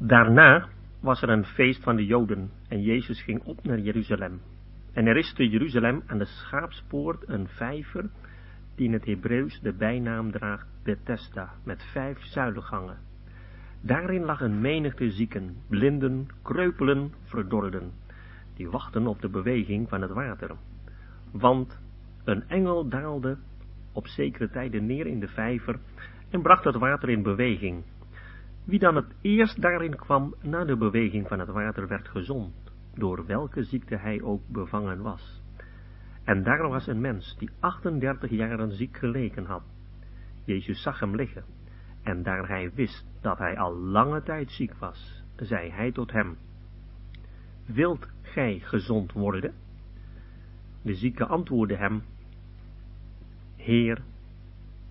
Daarna was er een feest van de Joden en Jezus ging op naar Jeruzalem. En er is te Jeruzalem aan de schaapspoort een vijver die in het Hebreeuws de bijnaam draagt Bethesda met vijf zuilengangen. Daarin lag een menigte zieken, blinden, kreupelen, verdorden, die wachten op de beweging van het water. Want een engel daalde op zekere tijden neer in de vijver en bracht het water in beweging. Wie dan het eerst daarin kwam na de beweging van het water werd gezond, door welke ziekte hij ook bevangen was. En daar was een mens die 38 jaren ziek geleken had. Jezus zag hem liggen, en daar hij wist dat hij al lange tijd ziek was, zei hij tot hem, Wilt gij gezond worden? De zieke antwoordde hem, Heer,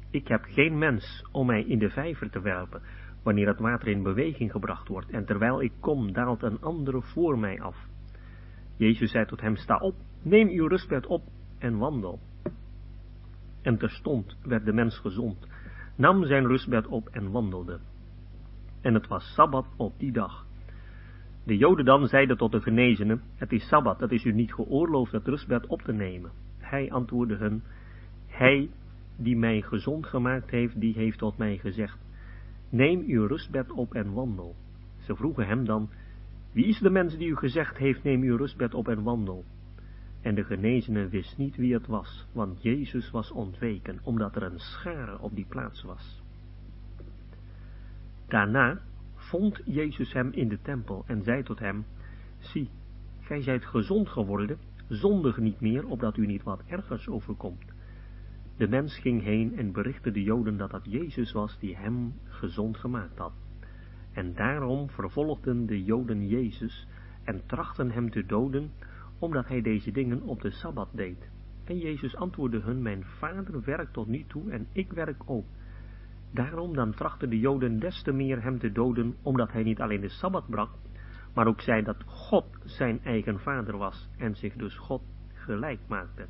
ik heb geen mens om mij in de vijver te werpen, wanneer het water in beweging gebracht wordt, en terwijl ik kom, daalt een andere voor mij af. Jezus zei tot hem, sta op, neem uw rustbed op en wandel. En terstond werd de mens gezond, nam zijn rustbed op en wandelde. En het was Sabbat op die dag. De Joden dan zeiden tot de genezenen, het is Sabbat, het is u niet geoorloofd het rustbed op te nemen. Hij antwoordde hun, hij die mij gezond gemaakt heeft, die heeft tot mij gezegd, neem uw rustbed op en wandel. Ze vroegen hem dan, wie is de mens die u gezegd heeft, neem uw rustbed op en wandel? En de genezene wist niet wie het was, want Jezus was ontweken, omdat er een schare op die plaats was. Daarna vond Jezus hem in de tempel en zei tot hem, zie, gij zijt gezond geworden, zondig niet meer, opdat u niet wat ergers overkomt. De mens ging heen en berichtte de Joden dat dat Jezus was die hem gezond gemaakt had. En daarom vervolgden de Joden Jezus en trachten hem te doden, omdat hij deze dingen op de Sabbat deed. En Jezus antwoordde hun, mijn vader werkt tot nu toe en ik werk ook. Daarom dan trachten de Joden des te meer hem te doden, omdat hij niet alleen de Sabbat brak, maar ook zei dat God zijn eigen vader was en zich dus God gelijk maakte.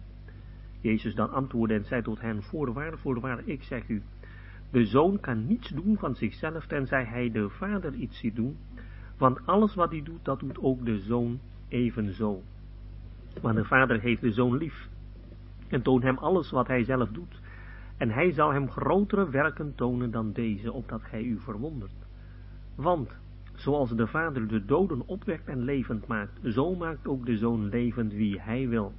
Jezus dan antwoordde en zei tot hen, voorwaar, voorwaar, ik zeg u, de zoon kan niets doen van zichzelf, tenzij hij de vader iets ziet doen, want alles wat hij doet, dat doet ook de zoon evenzo. Want de vader heeft de zoon lief, en toont hem alles wat hij zelf doet, en hij zal hem grotere werken tonen dan deze, opdat gij u verwondert. Want, zoals de vader de doden opwekt en levend maakt, zo maakt ook de zoon levend wie hij wil.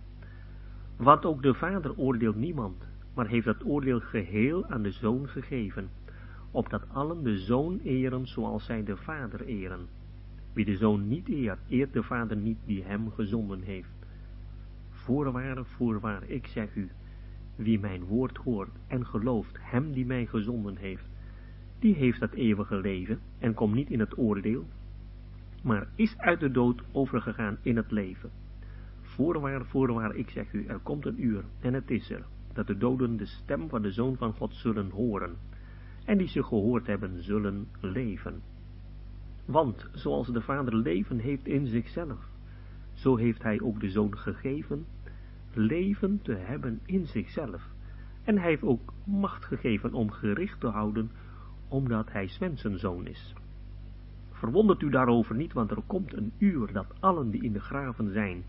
Want ook de vader oordeelt niemand, maar heeft het oordeel geheel aan de zoon gegeven, opdat allen de zoon eren zoals zij de vader eren. Wie de zoon niet eert, eert de vader niet die hem gezonden heeft. Voorwaar, voorwaar, ik zeg u, wie mijn woord hoort en gelooft hem die mij gezonden heeft, die heeft het eeuwige leven en komt niet in het oordeel, maar is uit de dood overgegaan in het leven. Voorwaar, voorwaar, ik zeg u, er komt een uur, en het is er, dat de doden de stem van de Zoon van God zullen horen, en die ze gehoord hebben, zullen leven. Want, zoals de Vader leven heeft in zichzelf, zo heeft hij ook de Zoon gegeven, leven te hebben in zichzelf. En hij heeft ook macht gegeven om gericht te houden, omdat hij zoon is. Verwondert u daarover niet, want er komt een uur dat allen die in de graven zijn,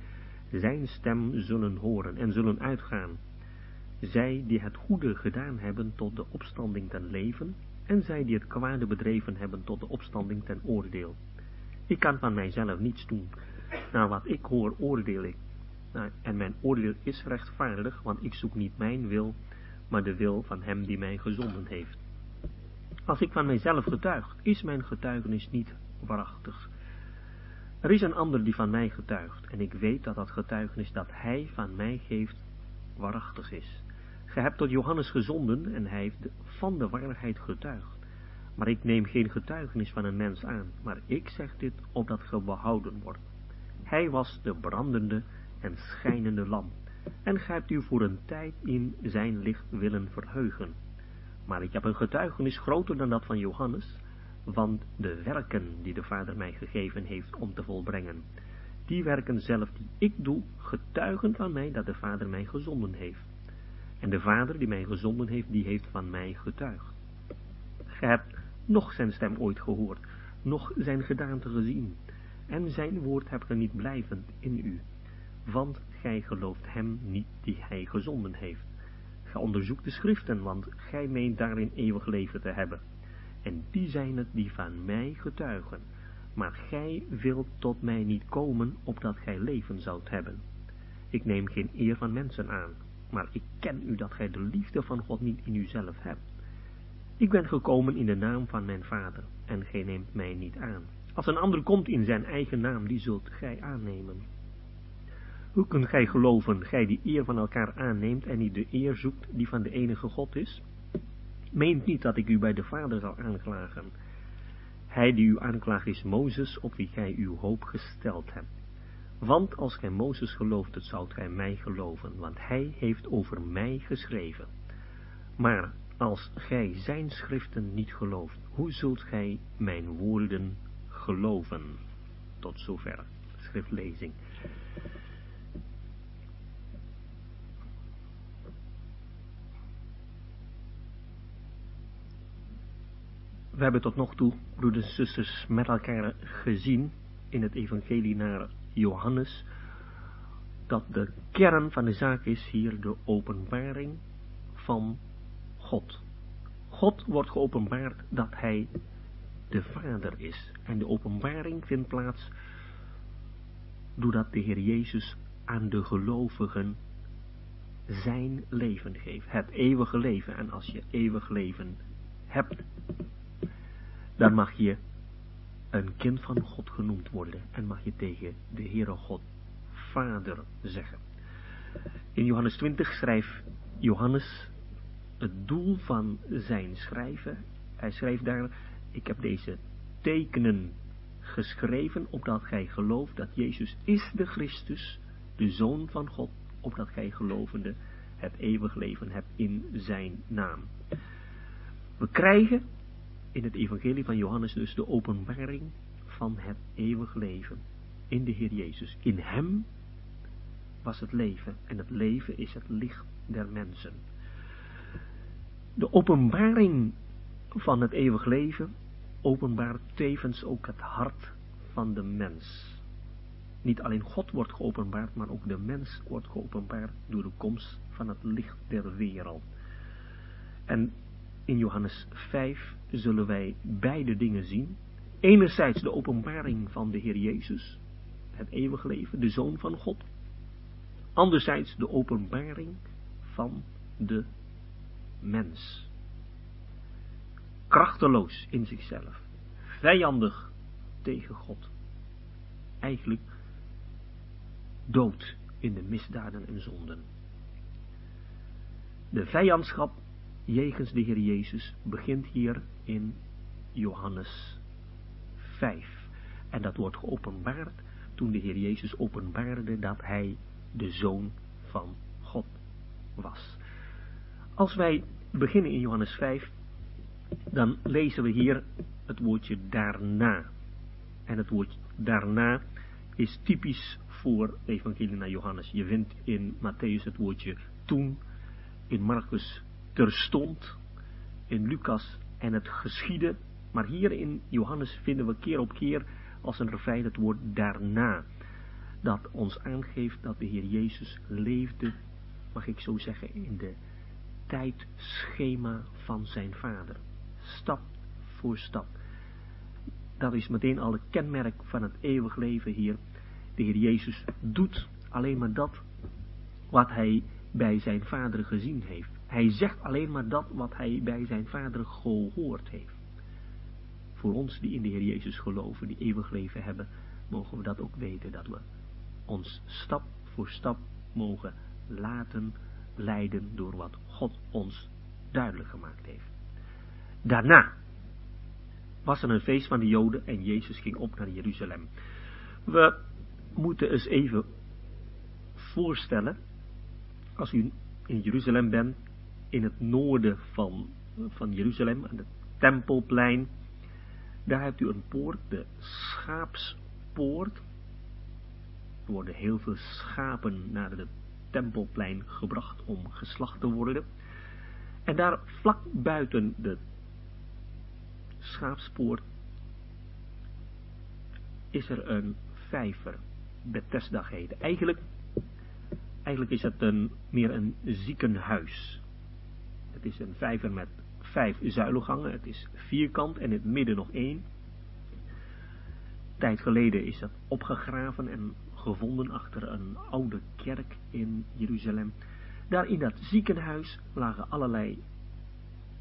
zijn stem zullen horen en zullen uitgaan. Zij die het goede gedaan hebben tot de opstanding ten leven, en zij die het kwade bedreven hebben tot de opstanding ten oordeel. Ik kan van mijzelf niets doen. Naar wat ik hoor, oordeel ik. Nou, en mijn oordeel is rechtvaardig, want ik zoek niet mijn wil, maar de wil van hem die mij gezonden heeft. Als ik van mijzelf getuig, is mijn getuigenis niet waarachtig. Er is een ander die van mij getuigt, en ik weet dat dat getuigenis dat hij van mij geeft, waarachtig is. Ge hebt tot Johannes gezonden, en hij heeft van de waarheid getuigd. Maar ik neem geen getuigenis van een mens aan, maar ik zeg dit opdat ge behouden wordt. Hij was de brandende en schijnende lamp, en gij hebt u voor een tijd in zijn licht willen verheugen. Maar ik heb een getuigenis groter dan dat van Johannes, want de werken die de Vader mij gegeven heeft om te volbrengen, die werken zelf die ik doe, getuigen van mij dat de Vader mij gezonden heeft. En de Vader die mij gezonden heeft, die heeft van mij getuigd. Ge hebt nog zijn stem ooit gehoord, noch zijn gedaante gezien, en zijn woord hebt ge niet blijvend in u, want gij gelooft hem niet die hij gezonden heeft. Ga onderzoekt de schriften, want gij meent daarin eeuwig leven te hebben. En die zijn het die van mij getuigen. Maar gij wilt tot mij niet komen, opdat gij leven zoudt hebben. Ik neem geen eer van mensen aan, maar ik ken u dat gij de liefde van God niet in uzelf hebt. Ik ben gekomen in de naam van mijn vader, en gij neemt mij niet aan. Als een ander komt in zijn eigen naam, die zult gij aannemen. Hoe kunt gij geloven, gij die eer van elkaar aanneemt en niet de eer zoekt die van de enige God is? Meent niet dat ik u bij de Vader zal aanklagen. Hij die u aanklaagt is Mozes, op wie gij uw hoop gesteld hebt. Want als gij Mozes gelooft, het zoudt gij mij geloven, want hij heeft over mij geschreven. Maar als gij zijn schriften niet gelooft, hoe zult gij mijn woorden geloven? Tot zover schriftlezing. We hebben tot nog toe, broeders en zusters, met elkaar gezien in het evangelie naar Johannes, dat de kern van de zaak is hier de openbaring van God. God wordt geopenbaard dat hij de Vader is. En de openbaring vindt plaats doordat de Heer Jezus aan de gelovigen zijn leven geeft. Het eeuwige leven. En als je eeuwig leven hebt, dan mag je een kind van God genoemd worden en mag je tegen de Heere God Vader zeggen. In Johannes 20 schrijft Johannes het doel van zijn schrijven. Hij schrijft daar, ik heb deze tekenen geschreven, opdat gij gelooft dat Jezus is de Christus, de Zoon van God, opdat gij gelovende het eeuwig leven hebt in zijn naam. We krijgen in het evangelie van Johannes dus de openbaring van het eeuwig leven in de Heer Jezus. In hem was het leven en het leven is het licht der mensen. De openbaring van het eeuwig leven openbaart tevens ook het hart van de mens. Niet alleen God wordt geopenbaard, maar ook de mens wordt geopenbaard door de komst van het licht der wereld. En in Johannes 5 zullen wij beide dingen zien. Enerzijds de openbaring van de Heer Jezus, het eeuwige leven, de Zoon van God. Anderzijds de openbaring van de mens. Krachteloos in zichzelf, vijandig tegen God. Eigenlijk dood in de misdaden en zonden. De vijandschap jegens de Heer Jezus begint hier in Johannes 5. En dat wordt geopenbaard toen de Heer Jezus openbaarde dat hij de Zoon van God was. Als wij beginnen in Johannes 5, dan lezen we hier het woordje daarna. En het woord daarna is typisch voor evangelie naar Johannes. Je vindt in Matthäus het woordje toen, in Marcus terstond, in Lucas en het geschieden, maar hier in Johannes vinden we keer op keer als een refrein het woord daarna, dat ons aangeeft dat de Heer Jezus leefde, mag ik zo zeggen, in de tijdschema van zijn vader, stap voor stap. Dat is meteen al het kenmerk van het eeuwig leven hier. De Heer Jezus doet alleen maar dat wat hij bij zijn vader gezien heeft. Hij zegt alleen maar dat wat hij bij zijn vader gehoord heeft. Voor ons die in de Heer Jezus geloven, die eeuwig leven hebben, mogen we dat ook weten, dat we ons stap voor stap mogen laten leiden door wat God ons duidelijk gemaakt heeft. Daarna was er een feest van de Joden en Jezus ging op naar Jeruzalem. We moeten eens even voorstellen, als u in Jeruzalem bent, in het noorden van, van Jeruzalem, aan het Tempelplein. Daar hebt u een poort, de Schaapspoort. Er worden heel veel schapen naar het Tempelplein gebracht om geslacht te worden. En daar vlak buiten de Schaapspoort is er een vijver, Bethesda geheten. Eigenlijk, eigenlijk is het een, meer een ziekenhuis. Het is een vijver met vijf zuilengangen, het is vierkant en in het midden nog één. Tijd geleden is dat opgegraven en gevonden achter een oude kerk in Jeruzalem. Daar in dat ziekenhuis lagen allerlei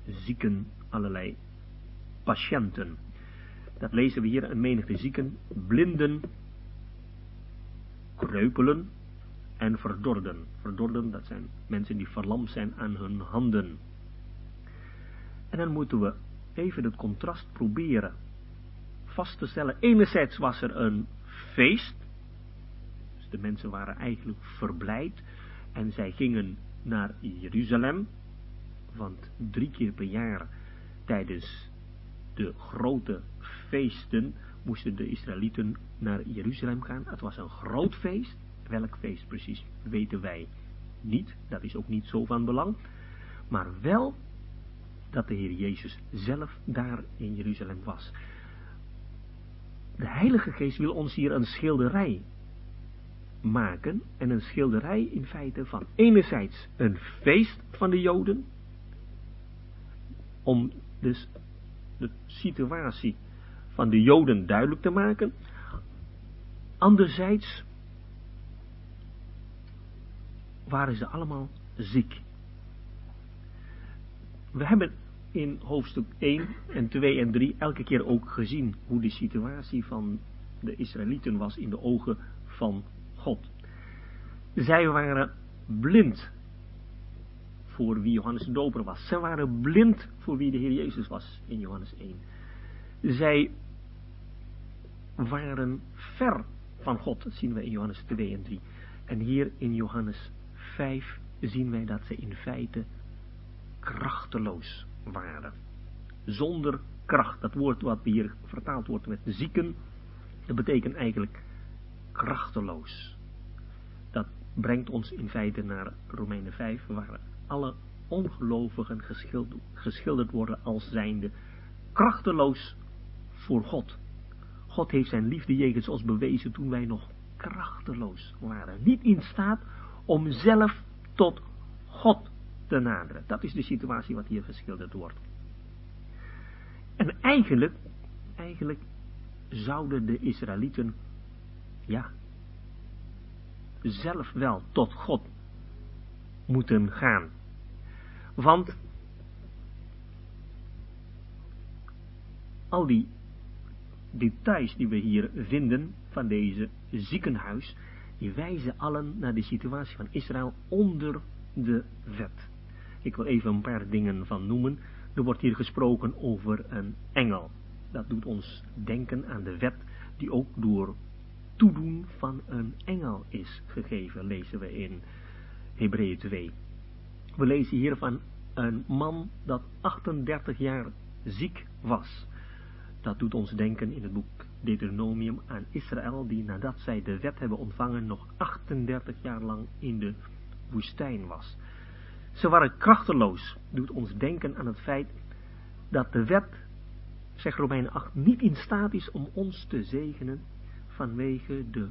zieken, allerlei patiënten. Dat lezen we hier, een menigte zieken, blinden, kreupelen en verdorden. Verdorden, dat zijn mensen die verlamd zijn aan hun handen. En dan moeten we even het contrast proberen vast te stellen. Enerzijds was er een feest. Dus de mensen waren eigenlijk verblijd. En zij gingen naar Jeruzalem. Want drie keer per jaar tijdens de grote feesten moesten de Israëlieten naar Jeruzalem gaan. Het was een groot feest. Welk feest precies weten wij niet. Dat is ook niet zo van belang. Maar wel dat de Heer Jezus zelf daar in Jeruzalem was. De Heilige Geest wil ons hier een schilderij maken. En een schilderij in feite van enerzijds een feest van de Joden. Om dus de situatie van de Joden duidelijk te maken. Anderzijds waren ze allemaal ziek. We hebben in hoofdstuk 1 en 2 en 3 elke keer ook gezien hoe de situatie van de Israëlieten was in de ogen van God. Zij waren blind voor wie Johannes de Doper was. Zij waren blind voor wie de Heer Jezus was in Johannes 1. Zij waren ver van God, dat zien we in Johannes 2 en 3. En hier in Johannes 5 zien wij dat ze in feite krachteloos waren. Zonder kracht. Dat woord wat hier vertaald wordt met zieken, dat betekent eigenlijk krachteloos. Dat brengt ons in feite naar Romeinen 5, waar alle ongelovigen geschilderd worden als zijnde krachteloos voor God. God heeft zijn liefde jegens ons bewezen toen wij nog krachteloos waren. Niet in staat om zelf tot God te naderen. Dat is de situatie wat hier geschilderd wordt. En eigenlijk, eigenlijk zouden de Israëlieten, ja, zelf wel tot God moeten gaan. Want al die details die we hier vinden van deze ziekenhuis, die wijzen allen naar de situatie van Israël onder de wet. Ik wil even een paar dingen van noemen. Er wordt hier gesproken over een engel. Dat doet ons denken aan de wet die ook door toedoen van een engel is gegeven, lezen we in Hebreeën 2. We lezen hier van een man dat 38 jaar ziek was. Dat doet ons denken in het boek Deuteronomium aan Israël, die nadat zij de wet hebben ontvangen nog 38 jaar lang in de woestijn was. Ze waren krachteloos, doet ons denken aan het feit dat de wet, zegt Romeinen 8, niet in staat is om ons te zegenen vanwege de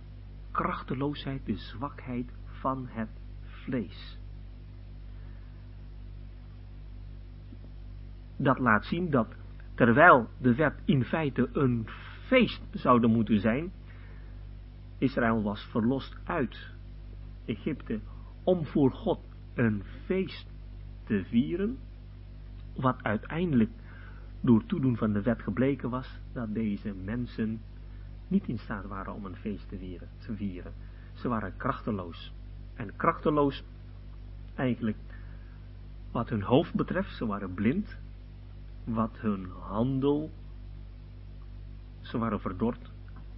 krachteloosheid, de zwakheid van het vlees. Dat laat zien dat terwijl de wet in feite een feest zouden moeten zijn, Israël was verlost uit Egypte om voor God een feest te vieren, wat uiteindelijk door toedoen van de wet gebleken was, dat deze mensen niet in staat waren om een feest te vieren. Ze waren krachteloos. En krachteloos eigenlijk wat hun hoofd betreft, ze waren blind. Wat hun handel, ze waren verdord.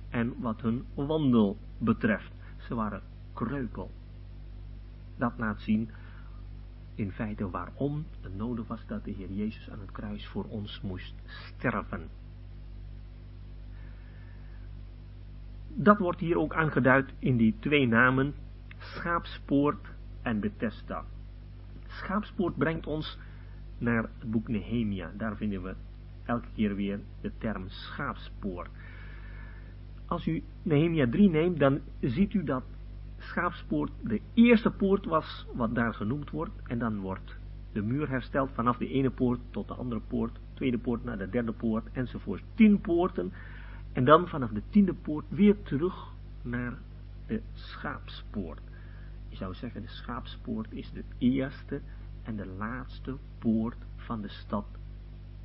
En wat hun wandel betreft, ze waren kreupel. Dat laat zien in feite waarom het nodig was dat de Heer Jezus aan het kruis voor ons moest sterven. Dat wordt hier ook aangeduid in die twee namen, Schaapspoort en Bethesda. Schaapspoort brengt ons naar het boek Nehemia. Daar vinden we elke keer weer de term schaapspoort. als u Nehemia 3 neemt, dan ziet u dat schaapspoort de eerste poort was wat daar genoemd wordt. En dan wordt de muur hersteld vanaf de ene poort tot de andere poort, tweede poort naar de derde poort enzovoort. Tien poorten en dan vanaf de tiende poort weer terug naar de schaapspoort. Je zou zeggen de schaapspoort is de eerste en de laatste poort van de stad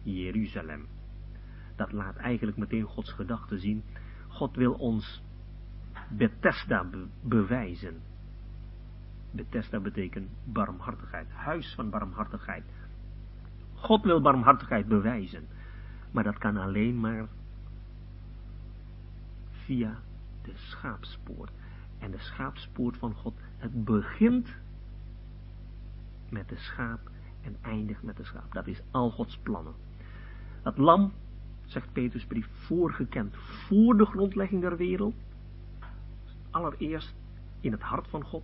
Jeruzalem. Dat laat eigenlijk meteen Gods gedachte zien. God wil ons Bethesda bewijzen. Bethesda betekent barmhartigheid, huis van barmhartigheid. God wil barmhartigheid bewijzen, maar dat kan alleen maar via de schaapspoort. En de schaapspoort van God, het begint met de schaap en eindigt met de schaap. Dat is al Gods plannen. Dat lam, zegt Petrus brief, voorgekend voor de grondlegging der wereld. Allereerst in het hart van God.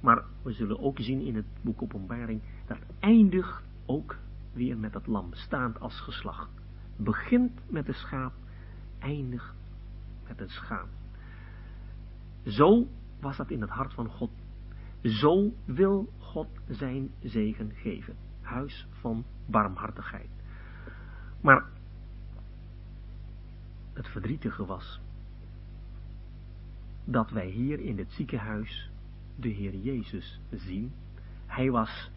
Maar we zullen ook zien in het boek Openbaring, dat eindigt ook weer met het lam, staand als geslacht. Begint met de schaap, eindigt met een schaap. Zo was dat in het hart van God. Zo wil God zijn zegen geven. Huis van barmhartigheid. Maar het verdrietige was dat wij hier in het ziekenhuis de Heer Jezus zien. Hij was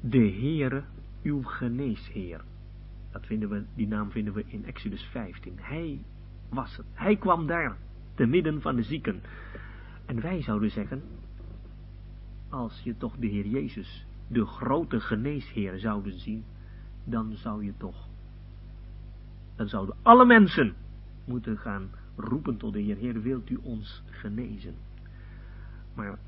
de Heere, uw geneesheer. Dat vinden we, die naam vinden we in Exodus 15. Hij was het. Hij kwam daar, te midden van de zieken. En wij zouden zeggen, als je toch de Heer Jezus, de grote geneesheer, zouden zien, dan zou je toch, dan zouden alle mensen moeten gaan roepen tot de Heer, Heer, wilt u ons genezen? Maar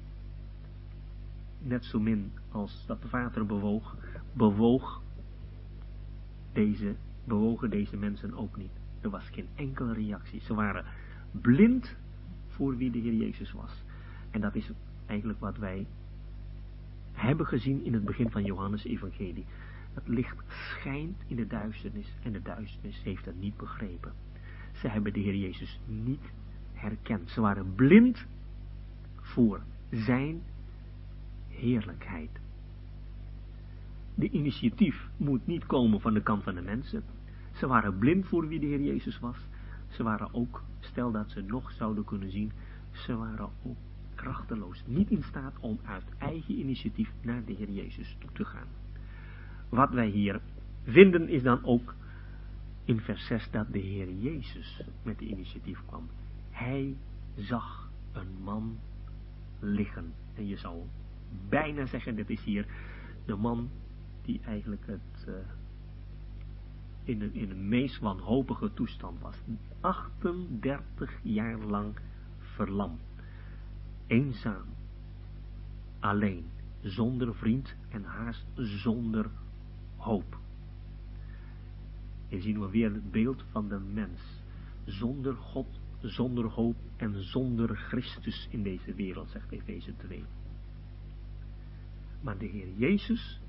net zo min als dat de water bewoog, bewoog deze, bewogen deze mensen ook niet. Er was geen enkele reactie. Ze waren blind voor wie de Heer Jezus was. En dat is eigenlijk wat wij hebben gezien in het begin van Johannes Evangelie. Het licht schijnt in de duisternis en de duisternis heeft het niet begrepen. Ze hebben de Heer Jezus niet herkend. Ze waren blind voor zijn heerlijkheid. De initiatief moet niet komen van de kant van de mensen. Ze waren blind voor wie de Heer Jezus was. Ze waren ook, stel dat ze nog zouden kunnen zien, ze waren ook krachteloos, niet in staat om uit eigen initiatief naar de Heer Jezus toe te gaan. Wat wij hier vinden is dan ook in vers 6 dat de Heer Jezus met de initiatief kwam. Hij zag een man liggen. En je zou bijna zeggen, dit is hier de man die eigenlijk het, uh, in, een, in een meest wanhopige toestand was. 38 jaar lang verlamd. Eenzaam. Alleen. Zonder vriend en haast zonder hoop. Hier zien we weer het beeld van de mens. Zonder God, zonder hoop en zonder Christus in deze wereld, zegt Efeze 2. Maar de Heer Jezus,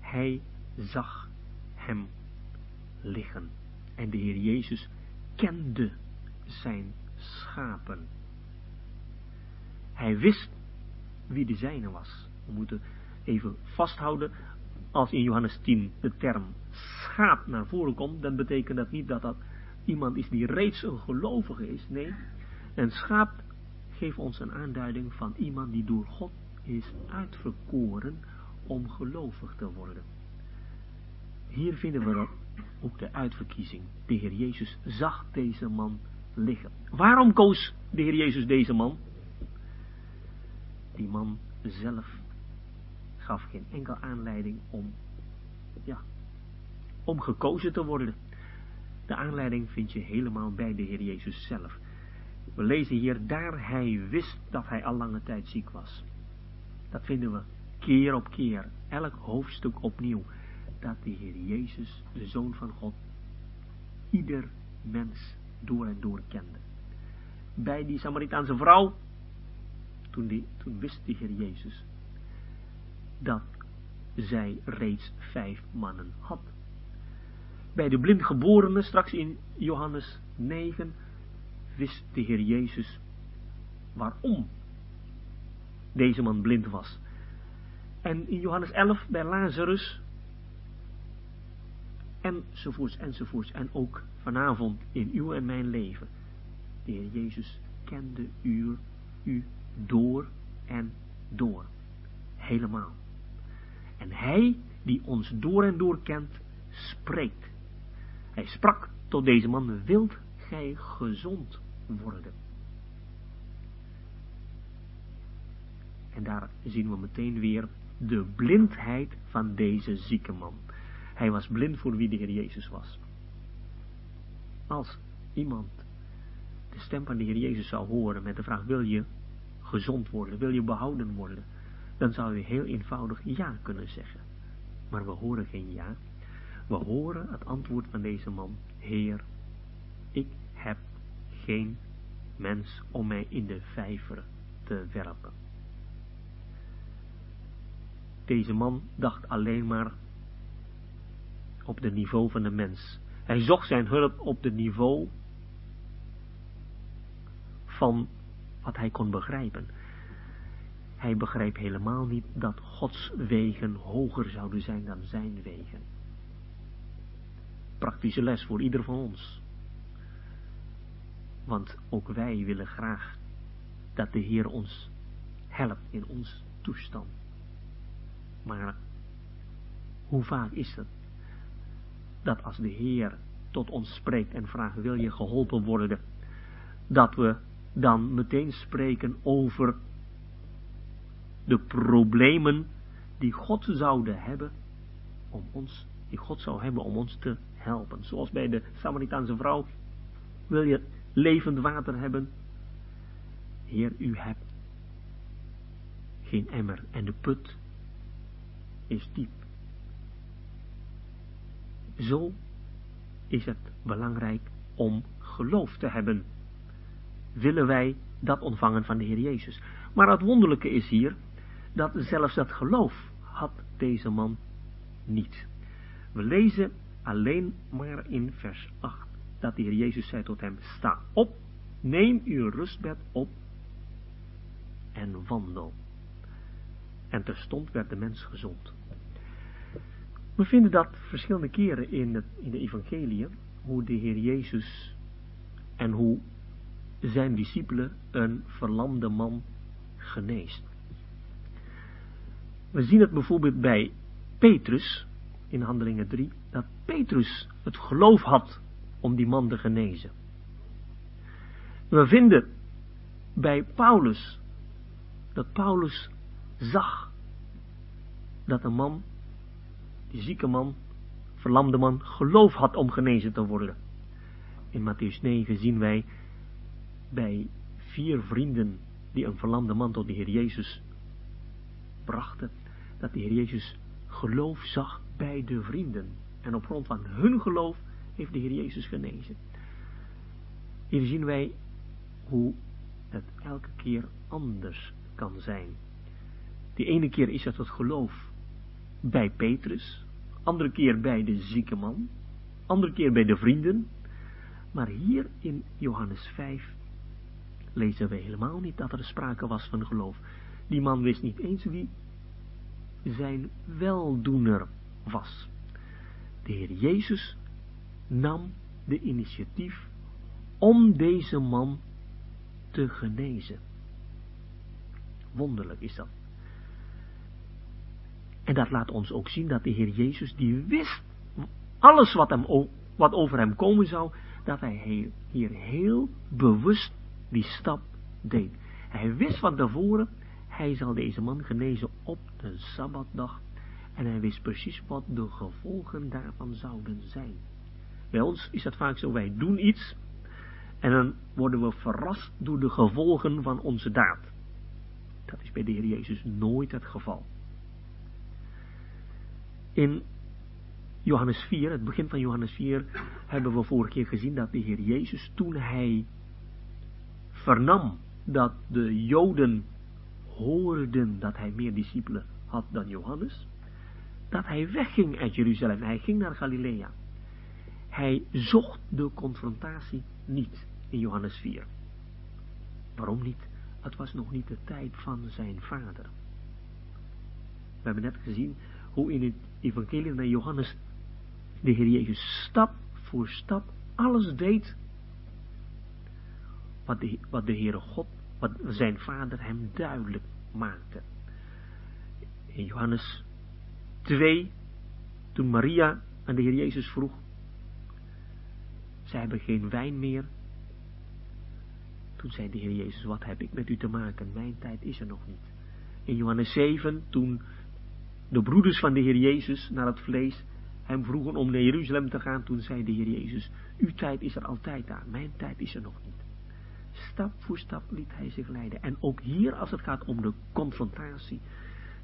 hij zag hem liggen. En de Heer Jezus kende zijn schapen. Hij wist wie de zijne was. We moeten even vasthouden, als in Johannes 10 de term schaap naar voren komt, dan betekent dat niet dat dat iemand is die reeds een gelovige is. Nee, een schaap geeft ons een aanduiding van iemand die door God is uitverkoren om gelovig te worden. Hier vinden we ook de uitverkiezing. De Heer Jezus zag deze man liggen. Waarom koos de Heer Jezus deze man? Die man zelf gaf geen enkel aanleiding om, ja, om gekozen te worden. De aanleiding vind je helemaal bij de Heer Jezus zelf. We lezen hier, daar hij wist dat hij al lange tijd ziek was. Dat vinden we keer op keer, elk hoofdstuk opnieuw, dat de Heer Jezus, de Zoon van God, ieder mens door en door kende. Bij die Samaritaanse vrouw, toen, die, toen wist de Heer Jezus dat zij reeds vijf mannen had bij de blindgeborene, straks in Johannes 9, wist de Heer Jezus waarom deze man blind was. En in Johannes 11 bij Lazarus, enzovoorts, enzovoorts. En ook vanavond in uw en mijn leven. De Heer Jezus kende u, u door en door. Helemaal. En hij die ons door en door kent, spreekt. Hij sprak tot deze man, wilt gij gezond worden? En daar zien we meteen weer de blindheid van deze zieke man. Hij was blind voor wie de Heer Jezus was. Als iemand de stem van de Heer Jezus zou horen met de vraag, wil je gezond worden, wil je behouden worden, dan zou je heel eenvoudig ja kunnen zeggen. Maar we horen geen ja. We horen het antwoord van deze man, Heer, ik heb geen mens om mij in de vijver te werpen. Deze man dacht alleen maar op de niveau van de mens. Hij zocht zijn hulp op de niveau van wat hij kon begrijpen. Hij begreep helemaal niet dat Gods wegen hoger zouden zijn dan zijn wegen. Praktische les voor ieder van ons. Want ook wij willen graag dat de Heer ons helpt in ons toestand. Maar hoe vaak is het dat als de Heer tot ons spreekt en vraagt, wil je geholpen worden, dat we dan meteen spreken over de problemen die God zouden hebben om ons, die God zou hebben om ons te helpen. Zoals bij de Samaritaanse vrouw, wil je levend water hebben? Heer, u hebt geen emmer en de put is diep. Zo is het belangrijk om geloof te hebben. Willen wij dat ontvangen van de Heer Jezus. Maar het wonderlijke is hier, dat zelfs dat geloof had deze man niet. We lezen alleen maar in vers 8, dat de Heer Jezus zei tot hem, sta op, neem uw rustbed op en wandel. En terstond werd de mens gezond. We vinden dat verschillende keren in, het, in de evangelie, hoe de Heer Jezus en hoe zijn discipelen een verlamde man geneest. We zien het bijvoorbeeld bij Petrus, in Handelingen 3, dat Petrus het geloof had om die man te genezen. We vinden bij Paulus, dat Paulus zag dat een man die zieke man, verlamde man, geloof had om genezen te worden. In Matthäus 9 zien wij bij vier vrienden die een verlamde man tot de Heer Jezus brachten, dat de Heer Jezus geloof zag bij de vrienden. En op grond van hun geloof heeft de Heer Jezus genezen. Hier zien wij hoe het elke keer anders kan zijn. De ene keer is het het geloof bij Petrus, andere keer bij de zieke man, andere keer bij de vrienden. Maar hier in Johannes 5 lezen we helemaal niet dat er sprake was van geloof. Die man wist niet eens wie zijn weldoener was. De Heer Jezus nam de initiatief om deze man te genezen. Wonderlijk is dat. En dat laat ons ook zien dat de Heer Jezus, die wist alles wat, hem, wat over hem komen zou, dat hij hier heel bewust die stap deed. Hij wist van tevoren, hij zal deze man genezen op de Sabbatdag. En hij wist precies wat de gevolgen daarvan zouden zijn. Bij ons is het vaak zo, wij doen iets en dan worden we verrast door de gevolgen van onze daad. Dat is bij de Heer Jezus nooit het geval. In Johannes 4, het begin van Johannes 4, hebben we vorige keer gezien dat de Heer Jezus, toen hij vernam dat de Joden hoorden dat hij meer discipelen had dan Johannes, dat hij wegging uit Jeruzalem. Hij ging naar Galilea. Hij zocht de confrontatie niet. in Johannes 4. Waarom niet? Het was nog niet de tijd van zijn vader. We hebben net gezien hoe in het evangelie naar Johannes de Heer Jezus stap voor stap alles deed wat de, wat de Heere God, wat zijn vader hem duidelijk maakte. In Johannes 2, toen Maria aan de Heer Jezus vroeg, zij hebben geen wijn meer. Toen zei de Heer Jezus, wat heb ik met u te maken? Mijn tijd is er nog niet. In Johannes 7, toen de broeders van de Heer Jezus naar het vlees hem vroegen om naar Jeruzalem te gaan, toen zei de Heer Jezus, uw tijd is er altijd aan, mijn tijd is er nog niet. Stap voor stap liet hij zich leiden. En ook hier, als het gaat om de confrontatie,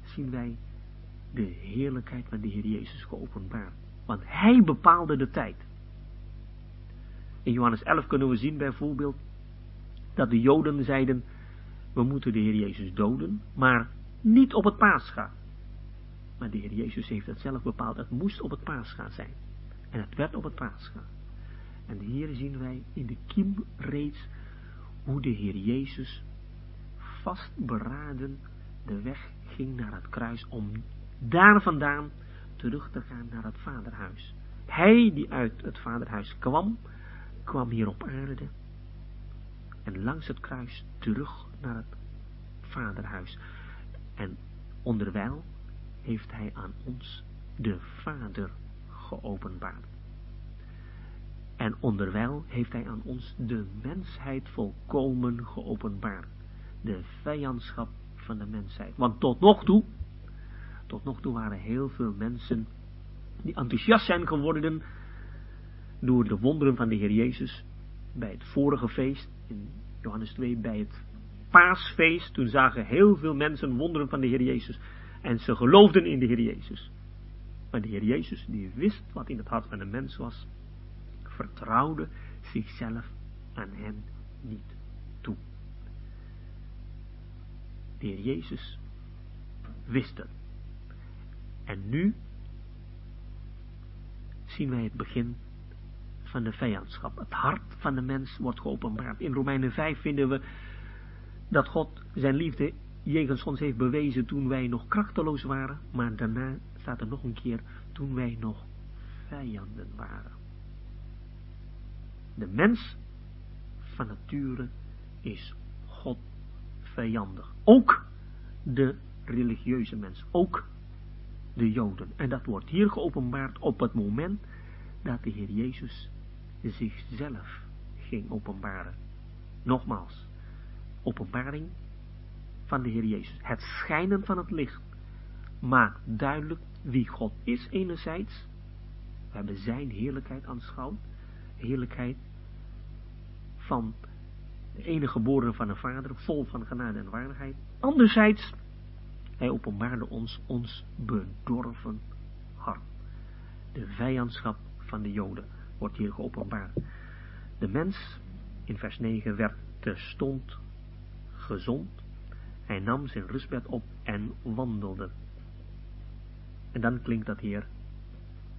zien wij de heerlijkheid van de Heer Jezus geopenbaard. Want hij bepaalde de tijd. In Johannes 11 kunnen we zien bijvoorbeeld dat de Joden zeiden, we moeten de Heer Jezus doden, maar niet op het paascha. Maar de Heer Jezus heeft het zelf bepaald, het moest op het paascha zijn. En het werd op het paascha. En hier zien wij in de kiem reeds hoe de Heer Jezus vastberaden de weg ging naar het kruis om daar vandaan terug te gaan naar het vaderhuis. Hij die uit het vaderhuis kwam, kwam hier op aarde en langs het kruis terug naar het vaderhuis. En onderwijl heeft hij aan ons de Vader geopenbaard. En onderwijl heeft hij aan ons de mensheid volkomen geopenbaard. De vijandschap van de mensheid. Want tot nog toe, tot nog toe waren heel veel mensen die enthousiast zijn geworden door de wonderen van de Heer Jezus. Bij het vorige feest, in Johannes 2, bij het paasfeest, toen zagen heel veel mensen wonderen van de Heer Jezus. En ze geloofden in de Heer Jezus. Maar de Heer Jezus, die wist wat in het hart van de mens was, vertrouwde zichzelf aan hen niet toe. De Heer Jezus wist het. En nu zien wij het begin van de vijandschap. Het hart van de mens wordt geopenbaard. In Romeinen 5 vinden we dat God zijn liefde jegens ons heeft bewezen toen wij nog krachteloos waren, maar daarna staat er nog een keer toen wij nog vijanden waren. De mens van nature is God vijandig. Ook de religieuze mens, ook de Joden. En dat wordt hier geopenbaard op het moment dat de Heer Jezus zichzelf ging openbaren. Nogmaals, openbaring van de Heer Jezus. Het schijnen van het licht maakt duidelijk wie God is enerzijds. We hebben zijn heerlijkheid aanschouwd. Heerlijkheid van de enige geboren van een vader, vol van genade en waardigheid. Anderzijds, hij openbaarde ons ons bedorven hart. De vijandschap van de Joden wordt hier geopenbaard. De mens, in vers 9, werd terstond gezond. Hij nam zijn rustbed op en wandelde. En dan klinkt dat hier,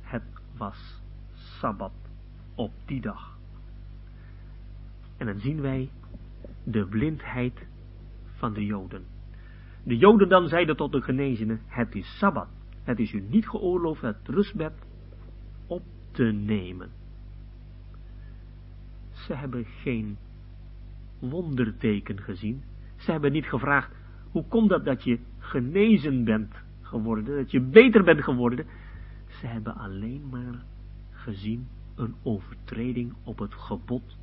het was Sabbat op die dag. En dan zien wij de blindheid van de Joden. De Joden dan zeiden tot de genezenen, het is Sabbat. Het is u niet geoorloofd het rustbed op te nemen. Ze hebben geen wonderteken gezien. Ze hebben niet gevraagd, hoe komt dat dat je genezen bent geworden, dat je beter bent geworden. Ze hebben alleen maar gezien een overtreding op het gebod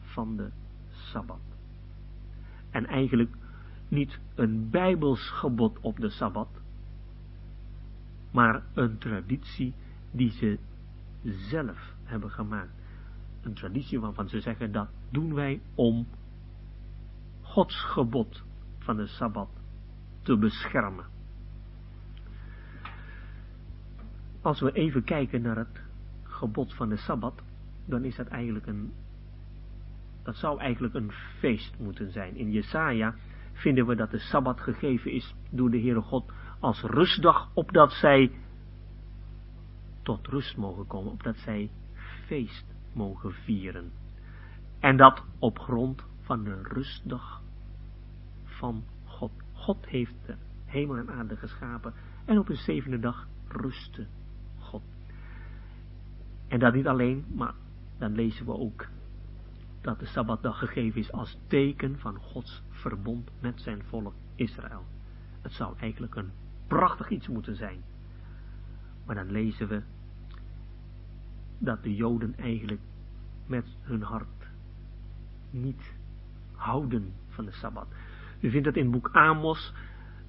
van de Sabbat. En eigenlijk niet een bijbels gebod op de Sabbat, maar een traditie die ze zelf hebben gemaakt. Een traditie waarvan ze zeggen dat doen wij om Gods gebod van de Sabbat te beschermen. Als we even kijken naar het gebod van de Sabbat, dan is dat eigenlijk een, dat zou eigenlijk een feest moeten zijn. In Jesaja vinden we dat de Sabbat gegeven is door de Heere God als rustdag, opdat zij tot rust mogen komen, opdat zij feest mogen vieren. En dat op grond van de rustdag van God. God heeft de hemel en aarde geschapen en op de zevende dag rustte God. En dat niet alleen, maar dan lezen we ook dat de Sabbatdag gegeven is als teken van Gods verbond met zijn volk Israël. Het zou eigenlijk een prachtig iets moeten zijn. Maar dan lezen we dat de Joden eigenlijk met hun hart niet houden van de Sabbat. U vindt het in boek Amos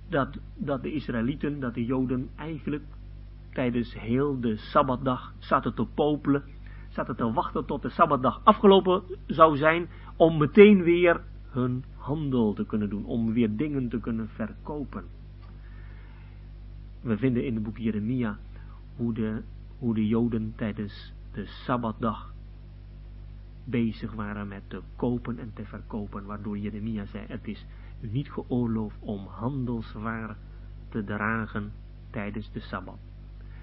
dat, dat de Israëlieten, dat de Joden eigenlijk tijdens heel de Sabbatdag zaten te popelen, zaten te wachten tot de Sabbatdag afgelopen zou zijn, om meteen weer hun handel te kunnen doen, om weer dingen te kunnen verkopen. We vinden in het boek Jeremia hoe de, hoe de Joden tijdens de Sabbatdag bezig waren met te kopen en te verkopen, waardoor Jeremia zei, het is niet geoorloofd om handelswaar te dragen tijdens de Sabbat.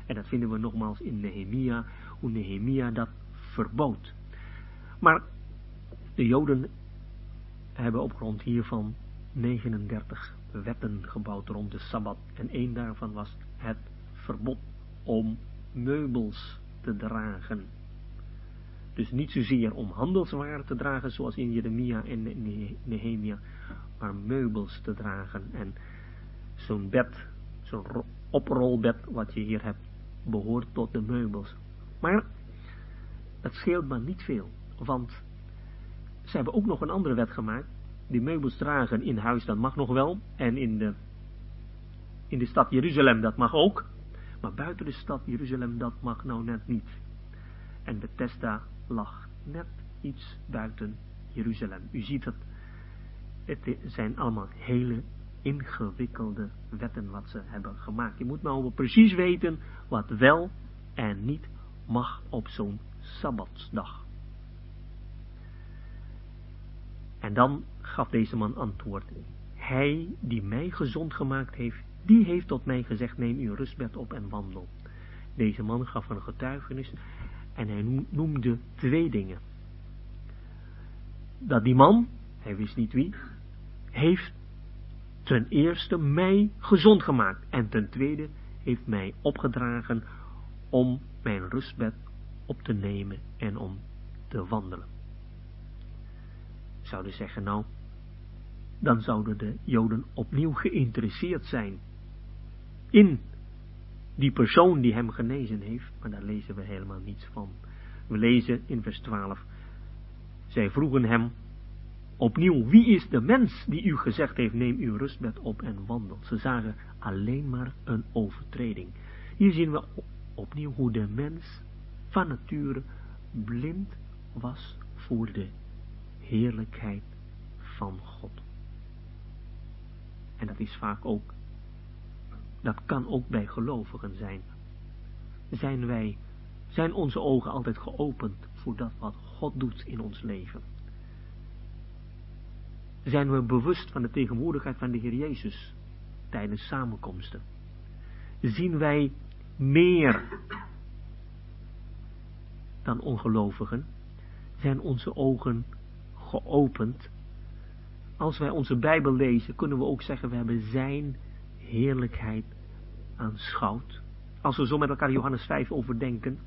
En dat vinden we nogmaals in Nehemia, hoe Nehemia dat verbood. Maar de Joden hebben op grond hiervan 39 wetten gebouwd rond de Sabbat. En één daarvan was het verbod om meubels te dragen. Dus niet zozeer om handelswaar te dragen zoals in Jeremia en Nehemia, maar meubels te dragen. En zo'n bed, zo'n oprolbed wat je hier hebt, behoort tot de meubels. Maar het scheelt maar niet veel, want ze hebben ook nog een andere wet gemaakt. Die meubels dragen in huis, dat mag nog wel. En in de, in de stad Jeruzalem, dat mag ook. Maar buiten de stad Jeruzalem, dat mag nou net niet. En Bethesda lag net iets buiten Jeruzalem. U ziet het, het zijn allemaal hele ingewikkelde wetten wat ze hebben gemaakt. Je moet nou precies weten wat wel en niet mag op zo'n Sabbatsdag. En dan gaf deze man antwoord. Hij die mij gezond gemaakt heeft, die heeft tot mij gezegd, neem uw rustbed op en wandel. Deze man gaf een getuigenis en hij noemde twee dingen. Dat die man, hij wist niet wie, heeft ten eerste mij gezond gemaakt en ten tweede heeft mij opgedragen om mijn rustbed op te nemen en om te wandelen. Zouden zeggen, nou, dan zouden de Joden opnieuw geïnteresseerd zijn in die persoon die hem genezen heeft, maar daar lezen we helemaal niets van. We lezen in vers 12, zij vroegen hem opnieuw, wie is de mens die u gezegd heeft, neem uw rustbed op en wandel. Ze zagen alleen maar een overtreding. Hier zien we opnieuw hoe de mens van nature blind was voor de heerlijkheid van God. En dat is vaak ook, dat kan ook bij gelovigen zijn. Zijn wij, zijn onze ogen altijd geopend voor dat wat God doet in ons leven? Zijn we bewust van de tegenwoordigheid van de Heer Jezus tijdens samenkomsten? Zien wij meer dan ongelovigen? Zijn onze ogen geopend als wij onze Bijbel lezen, kunnen we ook zeggen, we hebben zijn heerlijkheid aanschouwd. Als we zo met elkaar Johannes 5 overdenken,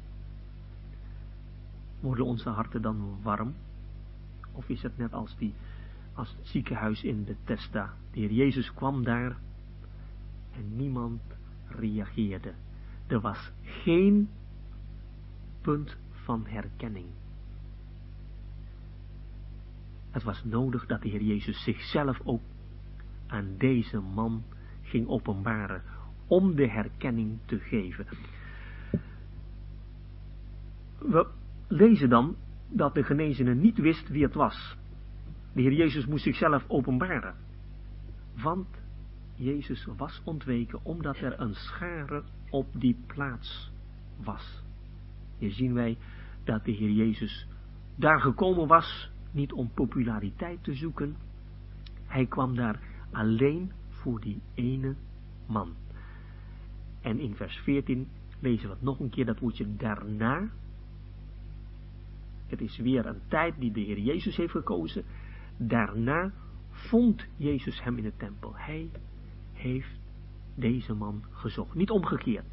worden onze harten dan warm? Of is het net als, die, als het ziekenhuis in de Testa? De Heer Jezus kwam daar en niemand reageerde. Er was geen punt van herkenning. Het was nodig dat de Heer Jezus zichzelf ook aan deze man ging openbaren, om de herkenning te geven. We lezen dan dat de genezene niet wist wie het was. De Heer Jezus moest zichzelf openbaren. Want Jezus was ontweken omdat er een schare op die plaats was. Hier zien wij dat de Heer Jezus daar gekomen was niet om populariteit te zoeken. Hij kwam daar alleen voor die ene man. En in vers 14 lezen we nog een keer, dat woordje daarna. Het is weer een tijd die de Heer Jezus heeft gekozen. Daarna vond Jezus hem in de tempel. Hij heeft deze man gezocht. Niet omgekeerd.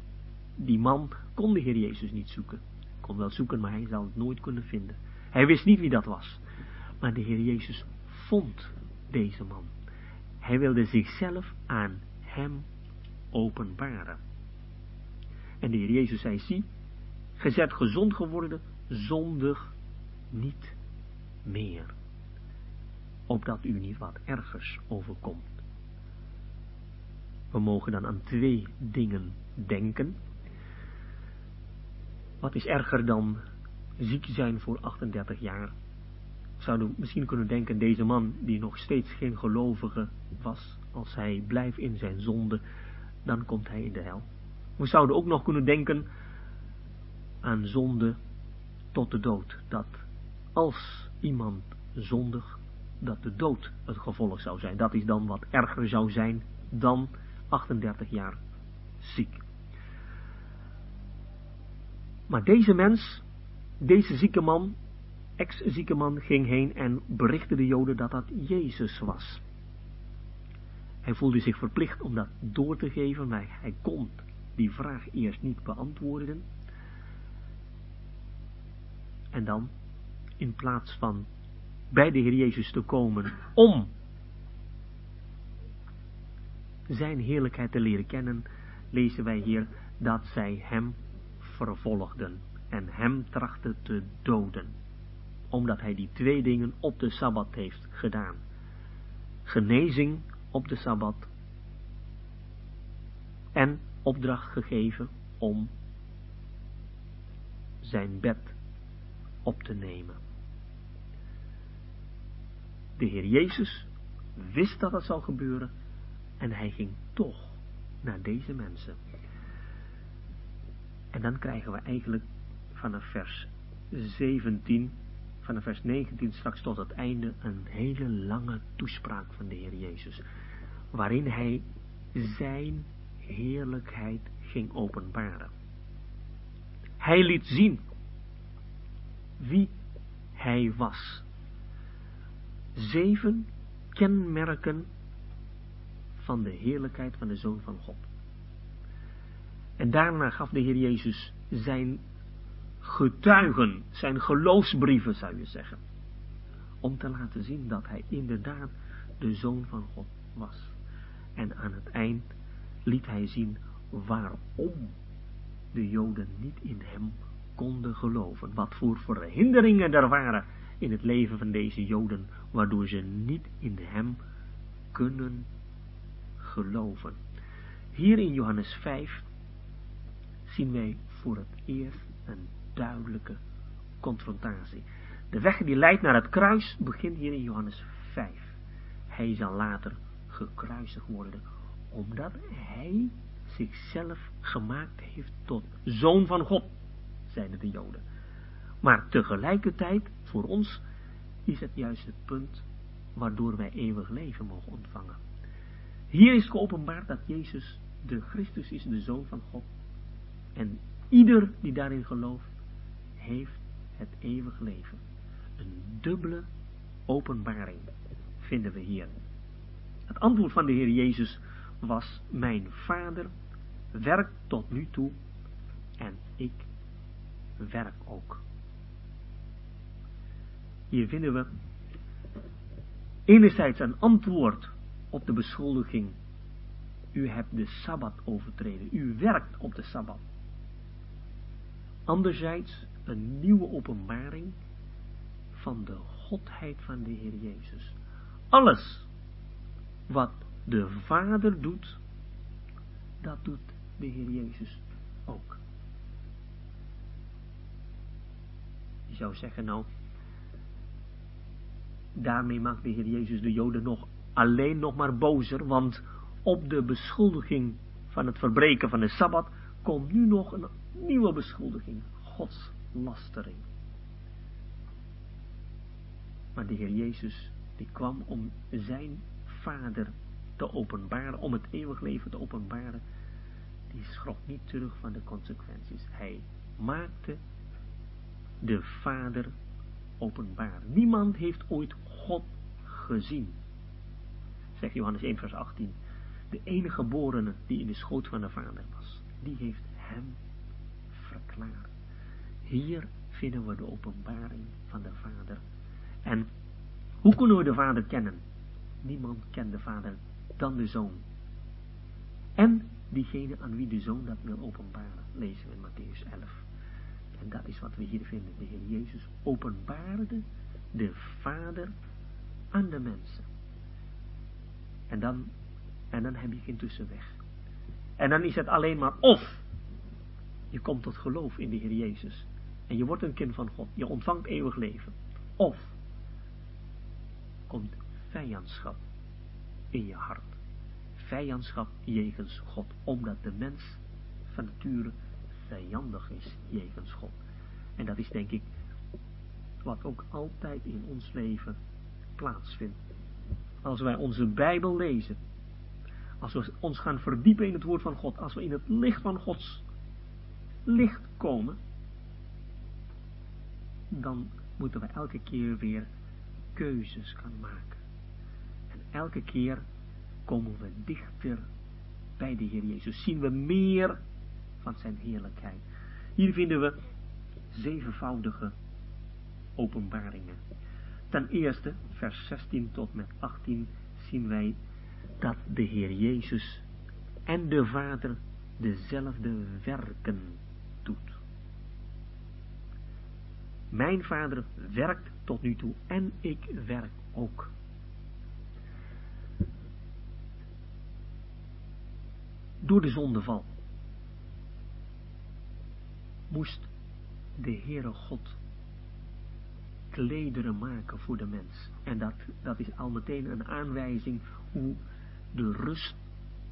Die man kon de Heer Jezus niet zoeken. Kon wel zoeken, maar hij zou het nooit kunnen vinden. Hij wist niet wie dat was. Maar de Heer Jezus vond deze man. Hij wilde zichzelf aan hem openbaren. En de Heer Jezus zei, zie, gezet gezond geworden, zondig niet meer. Opdat u niet wat ergers overkomt. We mogen dan aan twee dingen denken. Wat is erger dan ziek zijn voor 38 jaar? Zouden misschien kunnen denken, deze man die nog steeds geen gelovige was, als hij blijft in zijn zonde, dan komt hij in de hel. We zouden ook nog kunnen denken aan zonde tot de dood. Dat als iemand zondig, dat de dood het gevolg zou zijn. Dat is dan wat erger zou zijn dan 38 jaar ziek. Maar deze mens, deze zieke man, ex-zieke man, ging heen en berichtte de Joden dat dat Jezus was. Hij voelde zich verplicht om dat door te geven, maar hij kon die vraag eerst niet beantwoorden. En dan, in plaats van bij de Heer Jezus te komen om zijn heerlijkheid te leren kennen, lezen wij hier dat zij hem vervolgden en hem trachten te doden, omdat hij die twee dingen op de Sabbat heeft gedaan. Genezing op de Sabbat en opdracht gegeven om zijn bed op te nemen. De Heer Jezus wist dat het zou gebeuren en hij ging toch naar deze mensen. En dan krijgen we eigenlijk vanaf vers 17, vanaf vers 19 straks tot het einde een hele lange toespraak van de Heer Jezus. Waarin hij zijn heerlijkheid ging openbaren. Hij liet zien wie hij was. Zeven kenmerken van de heerlijkheid van de Zoon van God. En daarna gaf de Heer Jezus zijn getuigen, zijn geloofsbrieven zou je zeggen. Om te laten zien dat hij inderdaad de Zoon van God was. En aan het eind liet hij zien waarom de Joden niet in hem konden geloven. Wat voor verhinderingen er waren in het leven van deze Joden, waardoor ze niet in hem kunnen geloven. Hier in Johannes 5 zien wij voor het eerst een duidelijke confrontatie. De weg die leidt naar het kruis begint hier in Johannes 5. Hij zal later gekruisigd worden, omdat hij zichzelf gemaakt heeft tot zoon van God, zeiden de Joden. Maar tegelijkertijd, voor ons, is het juist het punt waardoor wij eeuwig leven mogen ontvangen. Hier is geopenbaard dat Jezus de Christus is, de Zoon van God. En ieder die daarin gelooft, heeft het eeuwig leven. Een dubbele openbaring vinden we hier. Het antwoord van de Heer Jezus was, mijn Vader werkt tot nu toe en ik werk ook. Hier vinden we enerzijds een antwoord op de beschuldiging. U hebt de Sabbat overtreden. U werkt op de Sabbat. Anderzijds een nieuwe openbaring van de Godheid van de Heer Jezus. Alles wat de Vader doet, dat doet de Heer Jezus ook. Je zou zeggen, nou, daarmee maakt de Heer Jezus de Joden nog alleen nog maar bozer, want op de beschuldiging van het verbreken van de Sabbat komt nu nog een nieuwe beschuldiging, godslastering. Maar de Heer Jezus, die kwam om zijn vader te openbaren, om het eeuwig leven te openbaren, die schrok niet terug van de consequenties. Hij maakte de vader openbaar. Niemand heeft ooit God gezien. Zegt Johannes 1 vers 18. De enige geborene die in de schoot van de vader was. Die heeft hem verklaard. Hier vinden we de openbaring van de vader. En hoe kunnen we de vader kennen? Niemand kent de vader dan de zoon. En diegene aan wie de zoon dat wil openbaren, lezen we in Matthäus 11. En dat is wat we hier vinden. De Heer Jezus openbaarde de Vader aan de mensen. En dan, en dan heb je geen tussenweg. En dan is het alleen maar of je komt tot geloof in de Heer Jezus. En je wordt een kind van God. Je ontvangt eeuwig leven. Of komt vijandschap in je hart. Vijandschap jegens God. Omdat de mens van nature vijandig is jegens God. En dat is denk ik wat ook altijd in ons leven plaatsvindt. Als wij onze Bijbel lezen, als we ons gaan verdiepen in het woord van God, als we in het licht van Gods licht komen, dan moeten we elke keer weer keuzes gaan maken. En elke keer komen we dichter bij de Heer Jezus. Zien we meer van zijn heerlijkheid. Hier vinden we zevenvoudige openbaringen. Ten eerste, vers 16 tot met 18, zien wij dat de Heer Jezus en de Vader dezelfde werken doet. Mijn Vader werkt tot nu toe en ik werk ook. Door de zondeval moest de Heere God klederen maken voor de mens. En dat, dat is al meteen een aanwijzing hoe de rust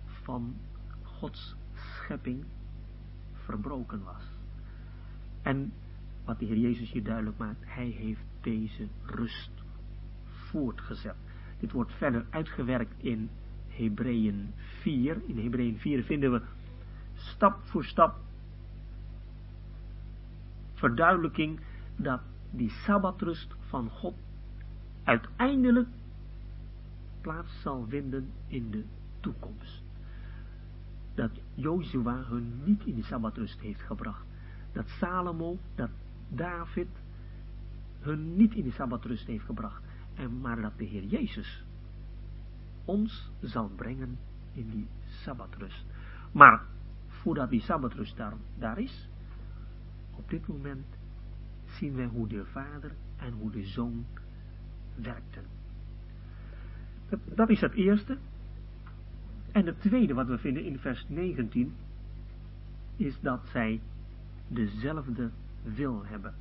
van Gods schepping verbroken was. En wat de Heer Jezus hier duidelijk maakt, hij heeft deze rust voortgezet. Dit wordt verder uitgewerkt in Hebreeën 4. In Hebreeën 4 vinden we stap voor stap verduidelijking dat die sabbatrust van God uiteindelijk plaats zal vinden in de toekomst. Dat Jozua hun niet in de sabbatrust heeft gebracht. Dat Salomo, dat David hun niet in de sabbatrust heeft gebracht. En maar dat de Heer Jezus ons zal brengen in die sabbatrust. Maar voordat die sabbatrust daar, daar is, op dit moment zien wij hoe de vader en hoe de zoon werkten. Dat is het eerste. En het tweede wat we vinden in vers 19 is dat zij dezelfde wil hebben.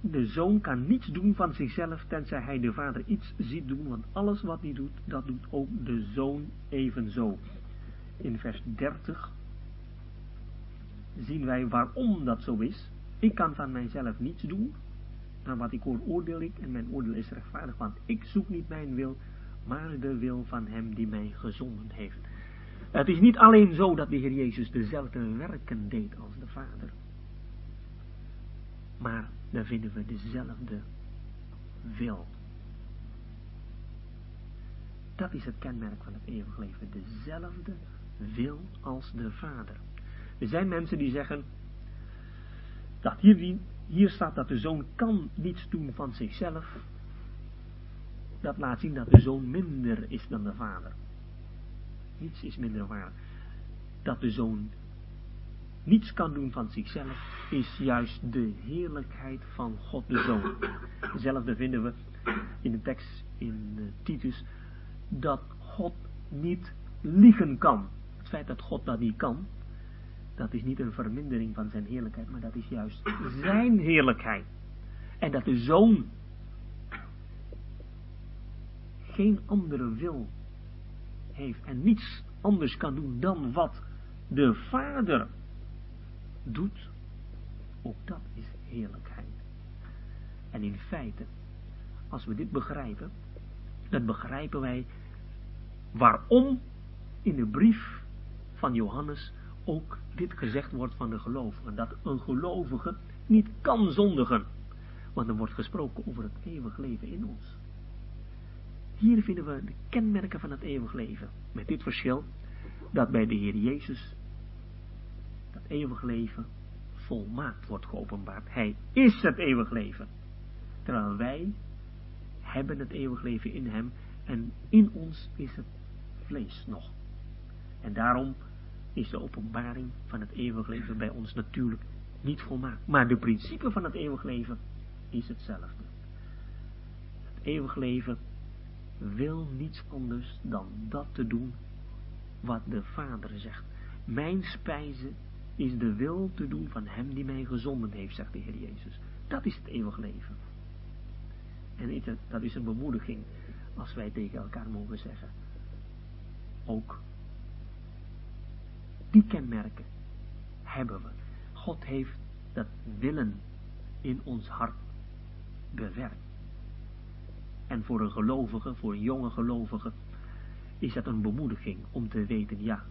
De zoon kan niets doen van zichzelf, tenzij hij de vader iets ziet doen, want alles wat hij doet, dat doet ook de zoon evenzo. In vers 30 zien wij waarom dat zo is. Ik kan van mijzelf niets doen, maar wat ik hoor oordeel ik, en mijn oordeel is rechtvaardig, want ik zoek niet mijn wil, maar de wil van hem die mij gezonden heeft. Het is niet alleen zo dat de Heer Jezus dezelfde werken deed als de Vader, maar daar vinden we dezelfde wil. Dat is het kenmerk van het eeuwig leven, dezelfde wil als de Vader. Er zijn mensen die zeggen, dat hier, hier staat dat de zoon kan niets doen van zichzelf. Dat laat zien dat de zoon minder is dan de vader. Niets is minder waar. Dat de zoon niets kan doen van zichzelf, is juist de heerlijkheid van God de Zoon. Hetzelfde vinden we in de tekst in uh, Titus, dat God niet liegen kan. Het feit dat God dat niet kan, dat is niet een vermindering van zijn heerlijkheid, maar dat is juist zijn heerlijkheid. En dat de zoon geen andere wil heeft en niets anders kan doen dan wat de vader doet, ook dat is heerlijkheid. En in feite, als we dit begrijpen, dan begrijpen wij waarom in de brief van Johannes ook dit gezegd wordt van de gelovigen. Dat een gelovige niet kan zondigen. Want er wordt gesproken over het eeuwig leven in ons. Hier vinden we de kenmerken van het eeuwig leven. Met dit verschil dat bij de Heer Jezus dat eeuwig leven volmaakt wordt geopenbaard. Hij is het eeuwig leven. Terwijl wij hebben het eeuwig leven in hem en in ons is het vlees nog. En daarom is de openbaring van het eeuwig leven bij ons natuurlijk niet volmaakt. Maar de principe van het eeuwig leven is hetzelfde. Het eeuwig leven wil niets anders dan dat te doen wat de Vader zegt. Mijn spijze is de wil te doen van hem die mij gezonden heeft, zegt de Heer Jezus. Dat is het eeuwig leven. En dat is een bemoediging als wij tegen elkaar mogen zeggen. Ook die kenmerken hebben we. God heeft dat willen in ons hart bewerkt. En voor een gelovige, voor een jonge gelovige, is dat een bemoediging om te weten, ja,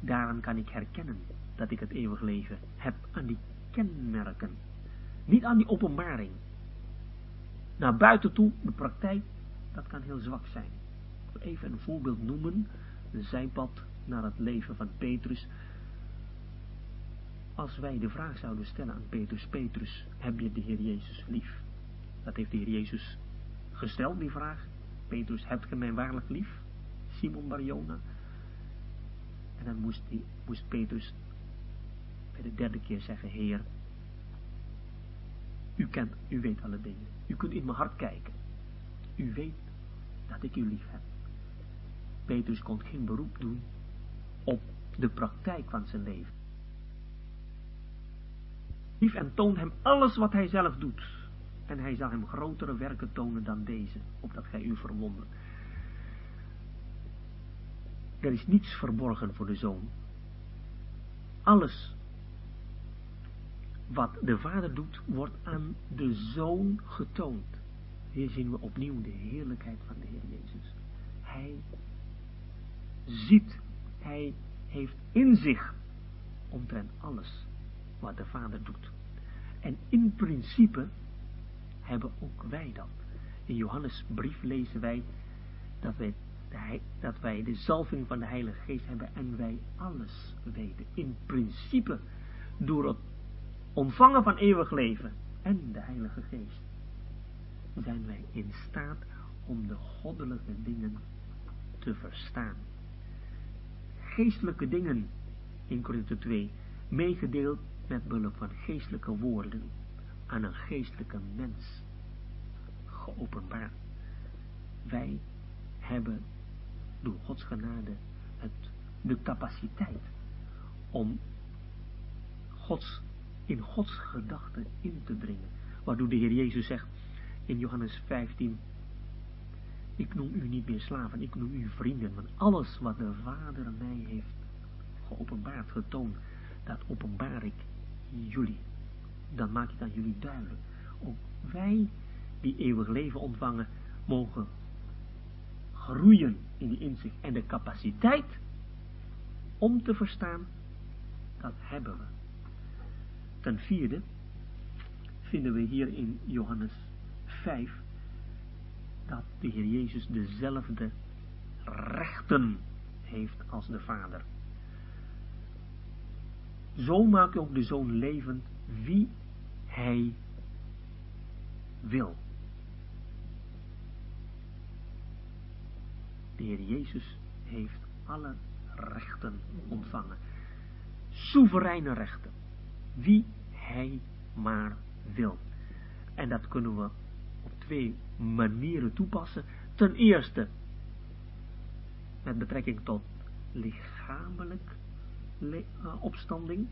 daaraan kan ik herkennen dat ik het eeuwig leven heb, aan die kenmerken. Niet aan die openbaring. Naar buiten toe, de praktijk, dat kan heel zwak zijn. Even een voorbeeld noemen, de zijpad naar het leven van Petrus. Als wij de vraag zouden stellen aan Petrus, Petrus, heb je de Heer Jezus lief? Dat heeft de Heer Jezus gesteld, die vraag. Petrus, hebt ge mij waarlijk lief? Simon Barjona. En dan moest, die, moest Petrus bij de derde keer zeggen, Heer, u kent, u weet alle dingen. U kunt in mijn hart kijken. U weet dat ik u lief heb. Petrus kon geen beroep doen op de praktijk van zijn leven. Lief en toon hem alles wat hij zelf doet. En hij zal hem grotere werken tonen dan deze, opdat gij u verwondert. Er is niets verborgen voor de zoon. Alles wat de vader doet, wordt aan de zoon getoond. Hier zien we opnieuw de heerlijkheid van de Heer Jezus. Hij ziet, hij heeft inzicht omtrent alles wat de vader doet. En in principe hebben ook wij dat. In Johannes brief lezen wij dat wij, de, dat wij de zalving van de Heilige Geest hebben en wij alles weten. In principe door het ontvangen van eeuwig leven en de Heilige Geest zijn wij in staat om de goddelijke dingen te verstaan. Geestelijke dingen in Korinthe 2, meegedeeld met behulp van geestelijke woorden aan een geestelijke mens geopenbaard. Wij hebben door Gods genade het, de capaciteit om Gods, in Gods gedachten in te dringen. Waardoor de Heer Jezus zegt in Johannes 15, ik noem u niet meer slaven, ik noem u vrienden, want alles wat de Vader mij heeft geopenbaard, getoond, dat openbaar ik jullie. Dan maak ik aan jullie duidelijk. Ook wij die eeuwig leven ontvangen, mogen groeien in die inzicht en de capaciteit om te verstaan, dat hebben we. Ten vierde vinden we hier in Johannes 5 dat de Heer Jezus dezelfde rechten heeft als de Vader. Zo maakt ook de Zoon levend wie hij wil. De Heer Jezus heeft alle rechten ontvangen. Soevereine rechten. Wie hij maar wil. En dat kunnen we op twee manieren toepassen. Ten eerste, met betrekking tot lichamelijk eh, opstanding.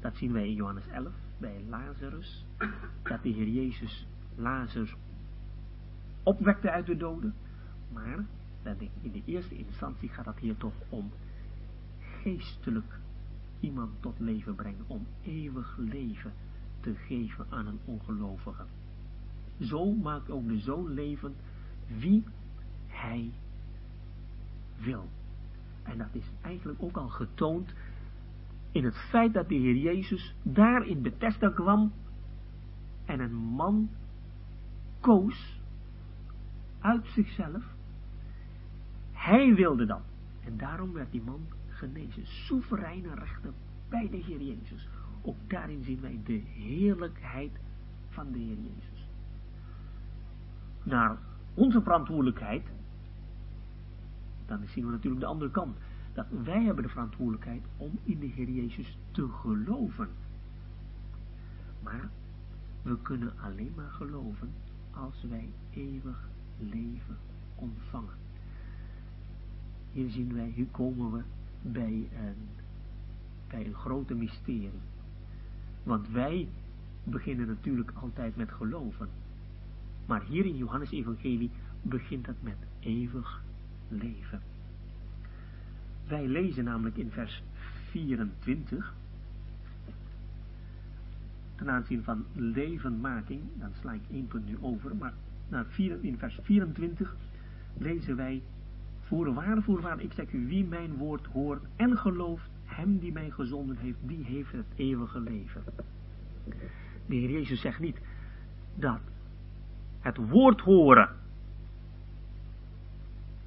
Dat zien wij in Johannes 11 bij Lazarus. Dat de Heer Jezus Lazarus opwekte uit de doden. Maar in de eerste instantie gaat het hier toch om geestelijk iemand tot leven brengen. Om eeuwig leven te geven aan een ongelovige. Zo maakt ook de zoon leven wie hij wil. En dat is eigenlijk ook al getoond in het feit dat de Heer Jezus daar in Bethesda kwam en een man koos uit zichzelf. Hij wilde dat. En daarom werd die man genezen. Soevereine rechten bij de Heer Jezus. Ook daarin zien wij de heerlijkheid van de Heer Jezus. Naar onze verantwoordelijkheid, dan zien we natuurlijk de andere kant. Dat wij hebben de verantwoordelijkheid om in de Heer Jezus te geloven. Maar we kunnen alleen maar geloven als wij eeuwig leven ontvangen. Hier zien wij, hier komen we bij een, bij een grote mysterie. Want wij beginnen natuurlijk altijd met geloven. Maar hier in Johannes Evangelie begint het met eeuwig leven. Wij lezen namelijk in vers 24, ten aanzien van levenmaking, dan sla ik één punt nu over, maar in vers 24 lezen wij, voorwaar, voorwaar, ik zeg u, wie mijn woord hoort en gelooft, hem die mij gezonden heeft, die heeft het eeuwige leven. De Heer Jezus zegt niet dat het woord horen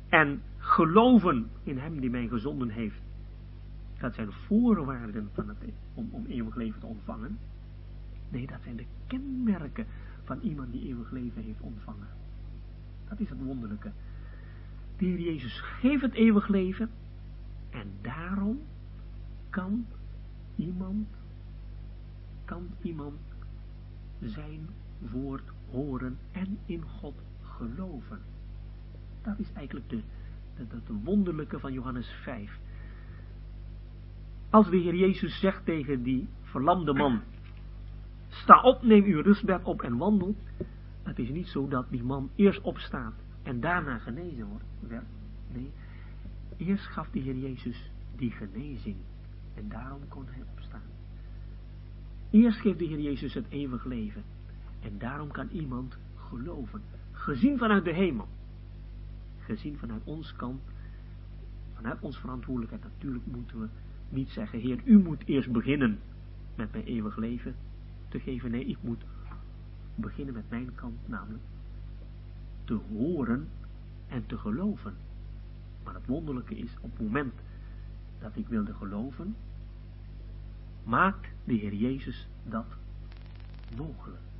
en geloven in hem die mij gezonden heeft, dat zijn voorwaarden van het, om, om eeuwig leven te ontvangen. Nee, dat zijn de kenmerken van iemand die eeuwig leven heeft ontvangen. Dat is het wonderlijke. De Heer Jezus geeft het eeuwig leven en daarom kan iemand, kan iemand zijn woord horen en in God geloven. Dat is eigenlijk de, de, de wonderlijke van Johannes 5. Als de Heer Jezus zegt tegen die verlamde man, sta op, neem uw rustbed op en wandel. Het is niet zo dat die man eerst opstaat en daarna genezen wordt. Nee, eerst gaf de Heer Jezus die genezing en daarom kon hij opstaan. Eerst geeft de Heer Jezus het eeuwig leven en daarom kan iemand geloven, gezien vanuit de hemel, gezien vanuit ons kant, vanuit onze verantwoordelijkheid. Natuurlijk moeten we niet zeggen, Heer, u moet eerst beginnen met mijn eeuwig leven te geven. Nee, ik moet beginnen met mijn kant, namelijk te horen en te geloven. Maar het wonderlijke is, op het moment dat ik wilde geloven, maakt de Heer Jezus dat mogelijk.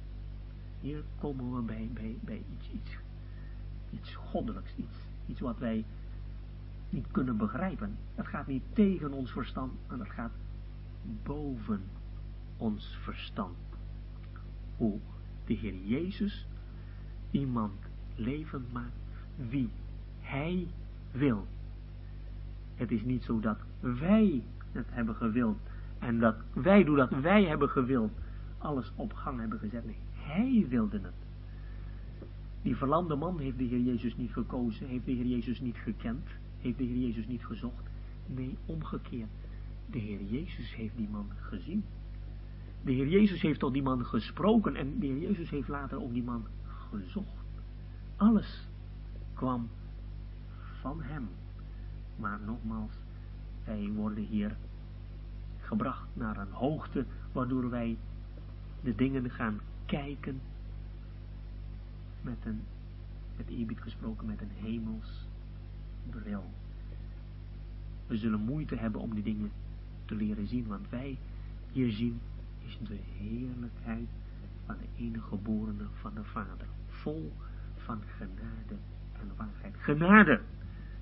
Hier komen we bij, iets, iets, goddelijks, iets, iets wat wij niet kunnen begrijpen. Het gaat niet tegen ons verstand, maar het gaat boven ons verstand. Hoe de Heer Jezus iemand levend maakt wie Hij wil. Het is niet zo dat wij het hebben gewild en dat wij, doordat wij hebben gewild, alles op gang hebben gezet. Nee, Hij wilde het. Die verlamde man heeft de Heer Jezus niet gekozen, heeft de Heer Jezus niet gekend, heeft de Heer Jezus niet gezocht. Nee, omgekeerd. De Heer Jezus heeft die man gezien. De Heer Jezus heeft tot die man gesproken en de Heer Jezus heeft later ook die man gezocht. Alles kwam van hem. Maar nogmaals, wij worden hier gebracht naar een hoogte waardoor wij de dingen gaan kijken met een, met eerbied gesproken, met een hemels bril. We zullen moeite hebben om die dingen te leren zien, want wij hier zien is de heerlijkheid van de enige geborene van de Vader. Vol van genade en waarheid. Genade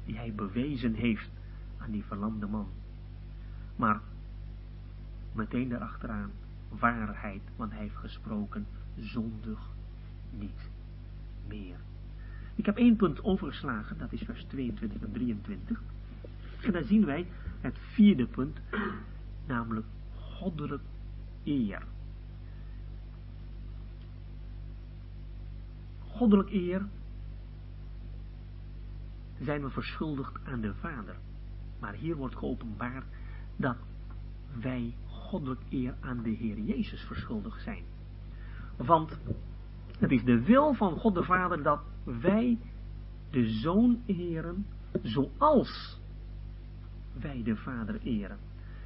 die hij bewezen heeft aan die verlamde man. Maar meteen daarachteraan waarheid, want hij heeft gesproken zondig niet meer. Ik heb één punt overgeslagen, dat is vers 22 en 23. En dan zien wij het vierde punt, namelijk goddelijk eer. Goddelijk eer zijn we verschuldigd aan de Vader. Maar hier wordt geopenbaard dat wij goddelijk eer aan de Heer Jezus verschuldigd zijn. Want het is de wil van God de Vader dat wij de Zoon eren zoals wij de Vader eren.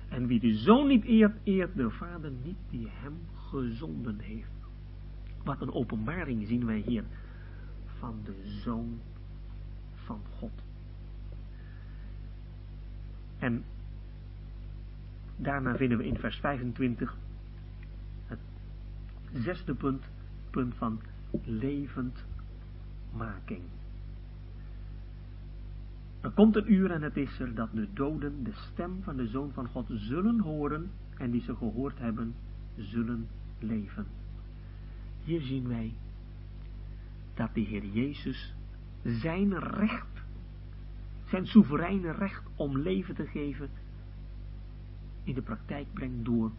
En wie de zoon niet eert, eert de vader niet die hem gezonden heeft. Wat een openbaring zien wij hier van de zoon van God. En daarna vinden we in vers 25 het zesde punt, punt van levendmaking. Er komt een uur en het is er dat de doden de stem van de Zoon van God zullen horen en die ze gehoord hebben, zullen leven. Hier zien wij dat de Heer Jezus zijn recht, zijn soevereine recht om leven te geven, in de praktijk brengt door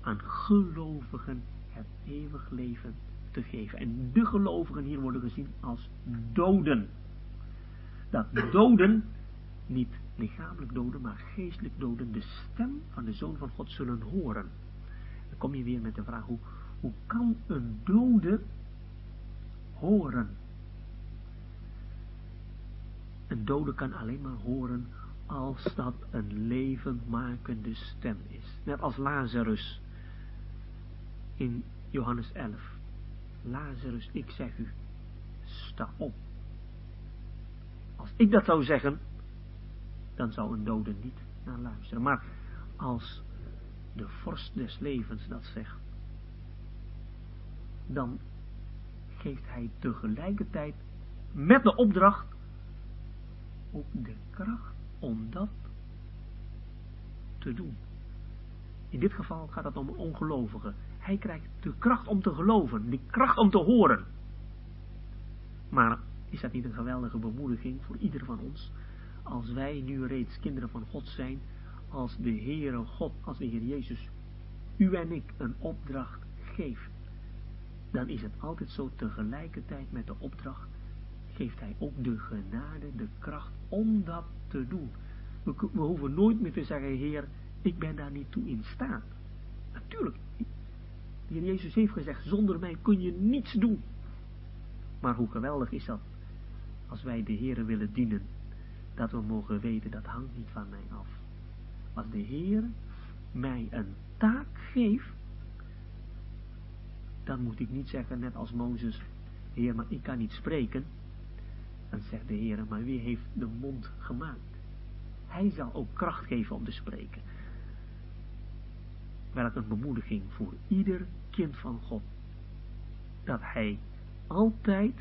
aan gelovigen het eeuwig leven te geven. En de gelovigen hier worden gezien als doden dat doden, niet lichamelijk doden, maar geestelijk doden, de stem van de Zoon van God zullen horen. Dan kom je weer met de vraag, hoe, hoe kan een dode horen? Een dode kan alleen maar horen als dat een levendmakende stem is. Net als Lazarus in Johannes 11. Lazarus, ik zeg u, sta op. Als ik dat zou zeggen, dan zou een dode niet naar luisteren. Maar als de vorst des levens dat zegt, dan geeft hij tegelijkertijd met de opdracht ook de kracht om dat te doen. In dit geval gaat het om een ongelovige. Hij krijgt de kracht om te geloven, de kracht om te horen. Maar is dat niet een geweldige bemoediging voor ieder van ons? Als wij nu reeds kinderen van God zijn, als de Heere God, als de Heer Jezus, u en ik een opdracht geeft, dan is het altijd zo tegelijkertijd met de opdracht, geeft hij ook de genade, de kracht om dat te doen. We, we hoeven nooit meer te zeggen, Heer, ik ben daar niet toe in staat. Natuurlijk, de Heer Jezus heeft gezegd, zonder mij kun je niets doen. Maar hoe geweldig is dat, als wij de Heer willen dienen, dat we mogen weten, dat hangt niet van mij af. Als de Heer mij een taak geeft, dan moet ik niet zeggen, net als Mozes, Heer, maar ik kan niet spreken. Dan zegt de Heer, maar wie heeft de mond gemaakt? Hij zal ook kracht geven om te spreken. Welk een bemoediging voor ieder kind van God. Dat hij altijd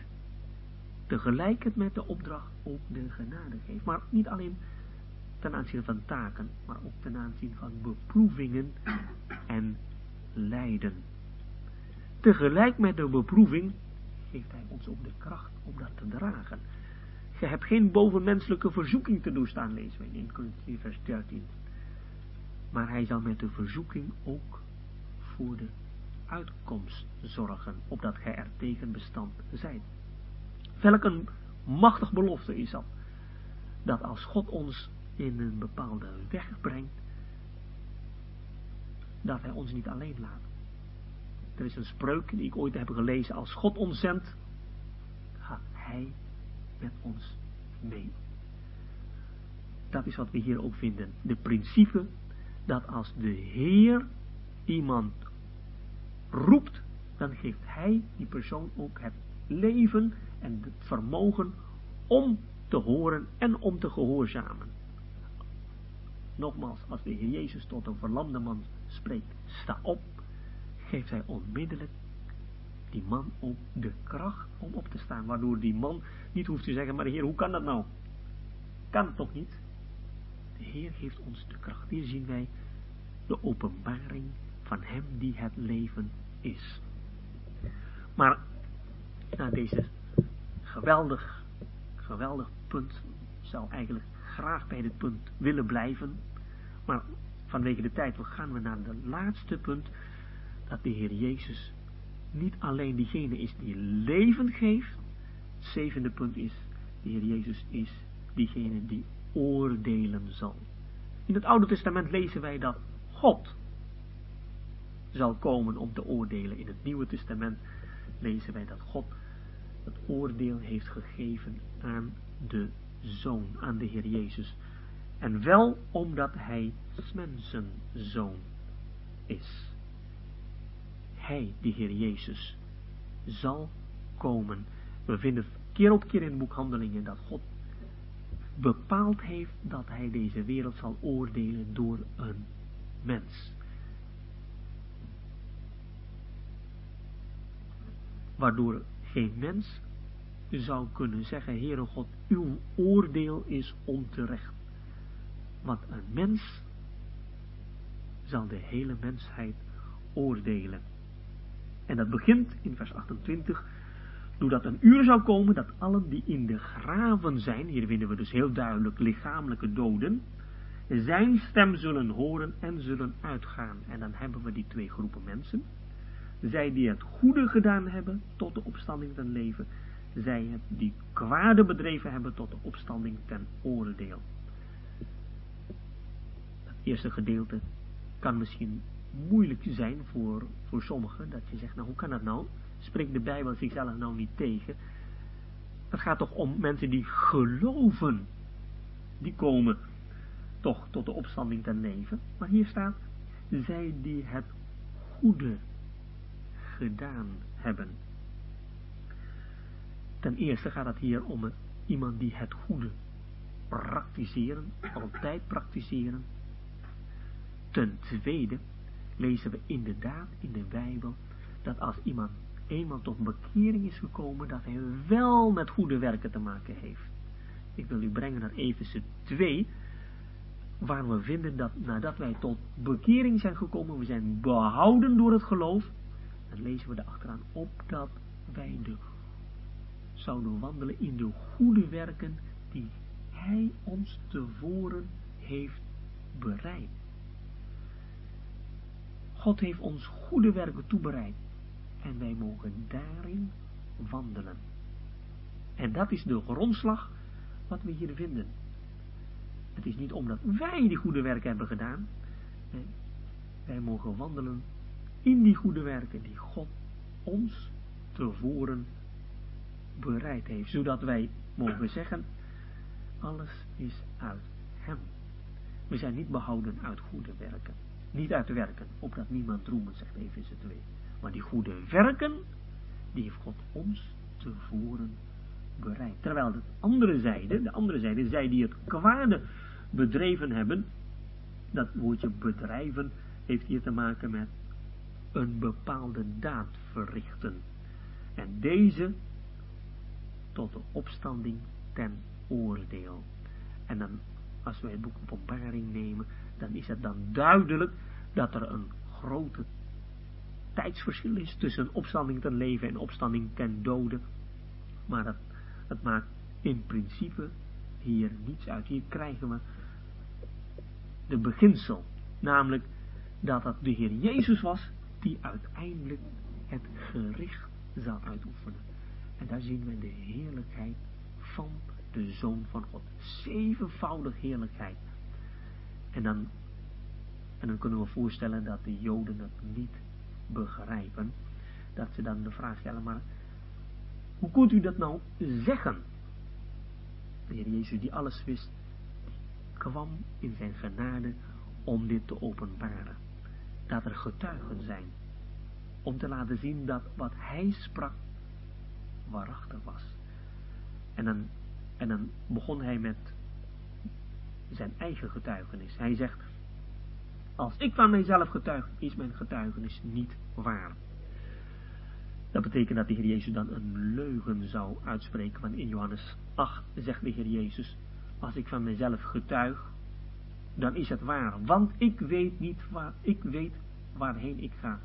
tegelijkertijd met de opdracht ook de genade geeft. Maar niet alleen ten aanzien van taken, maar ook ten aanzien van beproevingen en lijden. Tegelijk met de beproeving geeft hij ons ook de kracht om dat te dragen. Je hebt geen bovenmenselijke verzoeking te doorstaan, lezen we in 1 Corinthië vers 13. Maar hij zal met de verzoeking ook voor de uitkomst zorgen, opdat gij er tegen bestand zijt. Welk een machtig belofte is dat. Dat als God ons in een bepaalde weg brengt, dat hij ons niet alleen laat. Er is een spreuk die ik ooit heb gelezen. Als God ons zendt, gaat hij met ons mee. Dat is wat we hier ook vinden. De principe dat als de Heer iemand roept, dan geeft hij die persoon ook het leven en het vermogen om te horen en om te gehoorzamen. Nogmaals, als de Heer Jezus tot een verlamde man spreekt, sta op, geeft hij onmiddellijk die man ook de kracht om op te staan, waardoor die man niet hoeft te zeggen, maar Heer, hoe kan dat nou? Kan het toch niet? De Heer geeft ons de kracht. Hier zien wij de openbaring van Hem die het leven is. Maar na deze geweldig, geweldig punt. Zou eigenlijk graag bij dit punt willen blijven. Maar vanwege de tijd gaan we naar het laatste punt. Dat de Heer Jezus niet alleen diegene is die leven geeft. Het zevende punt is, de Heer Jezus is diegene die oordelen zal. In het Oude Testament lezen wij dat God zal komen om te oordelen. In het Nieuwe Testament lezen wij dat God het oordeel heeft gegeven aan de Zoon, aan de Heer Jezus. En wel omdat hij mensenzoon is. Hij, de Heer Jezus, zal komen. We vinden keer op keer in het boek Handelingen dat God bepaald heeft dat hij deze wereld zal oordelen door een mens. Waardoor geen mens zou kunnen zeggen, Heere God, uw oordeel is onterecht. Want een mens zal de hele mensheid oordelen. En dat begint in vers 28, doordat een uur zou komen dat allen die in de graven zijn, hier vinden we dus heel duidelijk lichamelijke doden, zijn stem zullen horen en zullen uitgaan. En dan hebben we die twee groepen mensen. Zij die het goede gedaan hebben tot de opstanding ten leven, zij het die kwade bedreven hebben tot de opstanding ten oordeel. Het eerste gedeelte kan misschien moeilijk zijn voor, voor sommigen, dat je zegt, nou hoe kan dat nou? Spreekt de Bijbel zichzelf nou niet tegen? Het gaat toch om mensen die geloven, die komen toch tot de opstanding ten leven. Maar hier staat, zij die het goede gedaan hebben. Ten eerste gaat het hier om iemand die het goede praktiseren, altijd praktiseren. Ten tweede lezen we inderdaad in de Bijbel dat als iemand eenmaal tot bekering is gekomen, dat hij wel met goede werken te maken heeft. Ik wil u brengen naar Efeze 2, waar we vinden dat nadat wij tot bekering zijn gekomen, we zijn behouden door het geloof, dan lezen we er achteraan op dat wij de, zouden wandelen in de goede werken die hij ons tevoren heeft bereid. God heeft ons goede werken toebereid en wij mogen daarin wandelen. En dat is de grondslag wat we hier vinden. Het is niet omdat wij die goede werken hebben gedaan. Nee, wij mogen wandelen in die goede werken die God ons tevoren bereid heeft. Zodat wij mogen zeggen, alles is uit hem. We zijn niet behouden uit goede werken. Niet uit werken, opdat niemand roemen, zegt Efeze 2. Maar die goede werken, die heeft God ons tevoren bereid. Terwijl de andere zijde, de andere zijde, zij die het kwade bedreven hebben, dat woordje bedrijven heeft hier te maken met een bepaalde daad verrichten. En deze tot de opstanding ten oordeel. En dan, als wij het boek Openbaring nemen, dan is het dan duidelijk dat er een grote tijdsverschil is tussen opstanding ten leven en opstanding ten dode. Maar dat, het maakt in principe hier niets uit. Hier krijgen we de beginsel, namelijk dat het de Heer Jezus was die uiteindelijk het gericht zou uitoefenen. En daar zien we de heerlijkheid van de Zoon van God. Zevenvoudig heerlijkheid. En dan, en dan kunnen we voorstellen dat de Joden het niet begrijpen. Dat ze dan de vraag stellen, maar hoe kunt u dat nou zeggen? De Heer Jezus die alles wist, kwam in zijn genade om dit te openbaren. Dat er getuigen zijn. Om te laten zien dat wat hij sprak waarachtig was. En dan, en dan begon hij met zijn eigen getuigenis. Hij zegt, als ik van mijzelf getuig, is mijn getuigenis niet waar. Dat betekent dat de Heer Jezus dan een leugen zou uitspreken. Want in Johannes 8 zegt de Heer Jezus, als ik van mijzelf getuig, dan is het waar. Want ik weet niet waar, ik weet waarheen ik ga.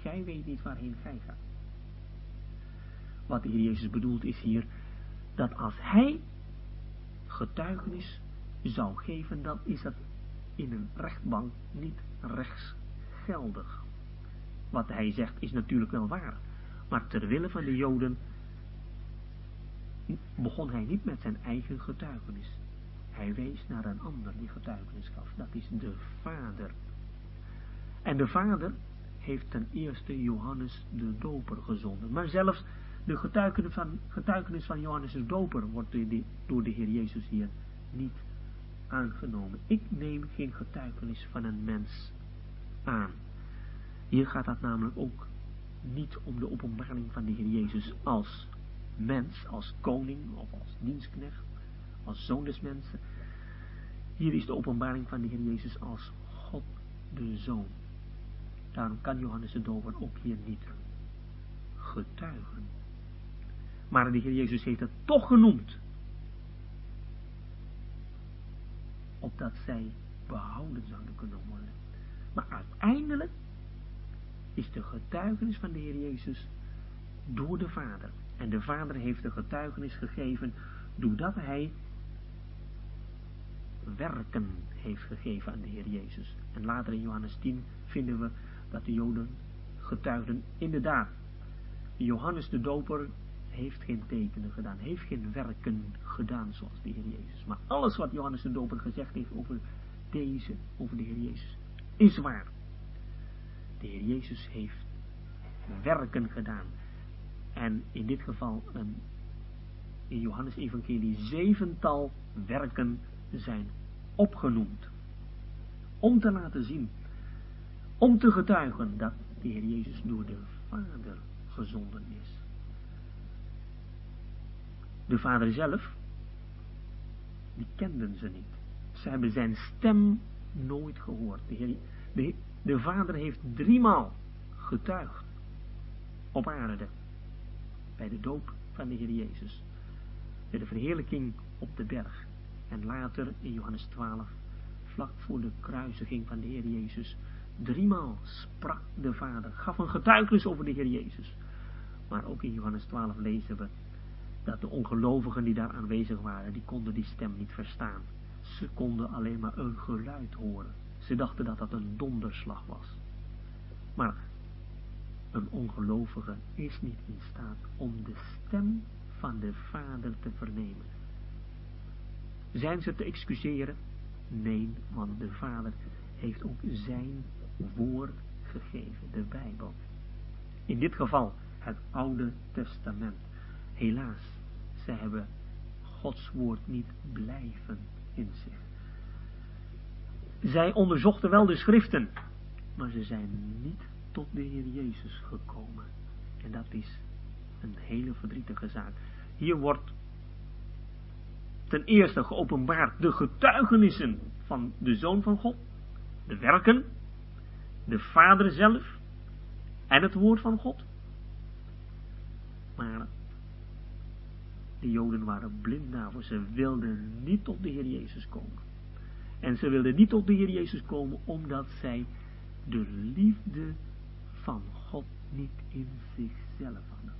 Gij weet niet waarheen gij gaat. Wat de Heer Jezus bedoelt is hier, dat als hij getuigenis zou geven, dan is dat in een rechtbank niet rechtsgeldig. Wat hij zegt is natuurlijk wel waar, maar terwille van de Joden begon hij niet met zijn eigen getuigenis. Hij wees naar een ander die getuigenis gaf. Dat is de Vader. En de Vader heeft ten eerste Johannes de Doper gezonden. Maar zelfs de getuigenis van, getuigenis van Johannes de Doper wordt door de, door de Heer Jezus hier niet aangenomen. Ik neem geen getuigenis van een mens aan. Hier gaat het namelijk ook niet om de openbaring van de Heer Jezus als mens, als koning of als dienstknecht, als zoon des mensen. Hier is de openbaring van de Heer Jezus als God de Zoon. Daarom kan Johannes de Doper ook hier niet getuigen. Maar de Heer Jezus heeft het toch genoemd. Opdat zij behouden zouden kunnen worden. Maar uiteindelijk is de getuigenis van de Heer Jezus door de Vader. En de Vader heeft de getuigenis gegeven doordat hij werken heeft gegeven aan de Heer Jezus. En later in Johannes 10 vinden we dat de Joden getuigden inderdaad. Johannes de Doper heeft geen tekenen gedaan, heeft geen werken gedaan zoals de Heer Jezus. Maar alles wat Johannes de Doper gezegd heeft over deze, over de Heer Jezus, is waar. De Heer Jezus heeft werken gedaan. En in dit geval een, in Johannes evangelie zevental werken zijn opgenoemd. Om te laten zien, om te getuigen dat de Heer Jezus door de Vader gezonden is. De Vader zelf, die kenden ze niet. Ze hebben zijn stem nooit gehoord. De, de Vader heeft driemaal getuigd op aarde bij de doop van de Heer Jezus. Bij de verheerlijking op de berg. En later in Johannes 12, vlak voor de kruisiging van de Heer Jezus, driemaal sprak de Vader, gaf een getuigenis over de Heer Jezus. Maar ook in Johannes 12 lezen we dat de ongelovigen die daar aanwezig waren, die konden die stem niet verstaan. Ze konden alleen maar een geluid horen. Ze dachten dat dat een donderslag was. Maar een ongelovige is niet in staat om de stem van de Vader te vernemen. Zijn ze te excuseren? Nee, want de Vader heeft ook zijn woord gegeven, de Bijbel. In dit geval het Oude Testament. Helaas, ze hebben Gods woord niet blijven in zich. Zij onderzochten wel de schriften, maar ze zijn niet tot de Heer Jezus gekomen. En dat is een hele verdrietige zaak. Hier wordt ten eerste geopenbaard de getuigenissen van de Zoon van God, de werken, de Vader zelf en het woord van God. Maar de Joden waren blind daarvoor. Ze wilden niet tot de Heer Jezus komen. En ze wilden niet tot de Heer Jezus komen omdat zij de liefde van God niet in zichzelf hadden.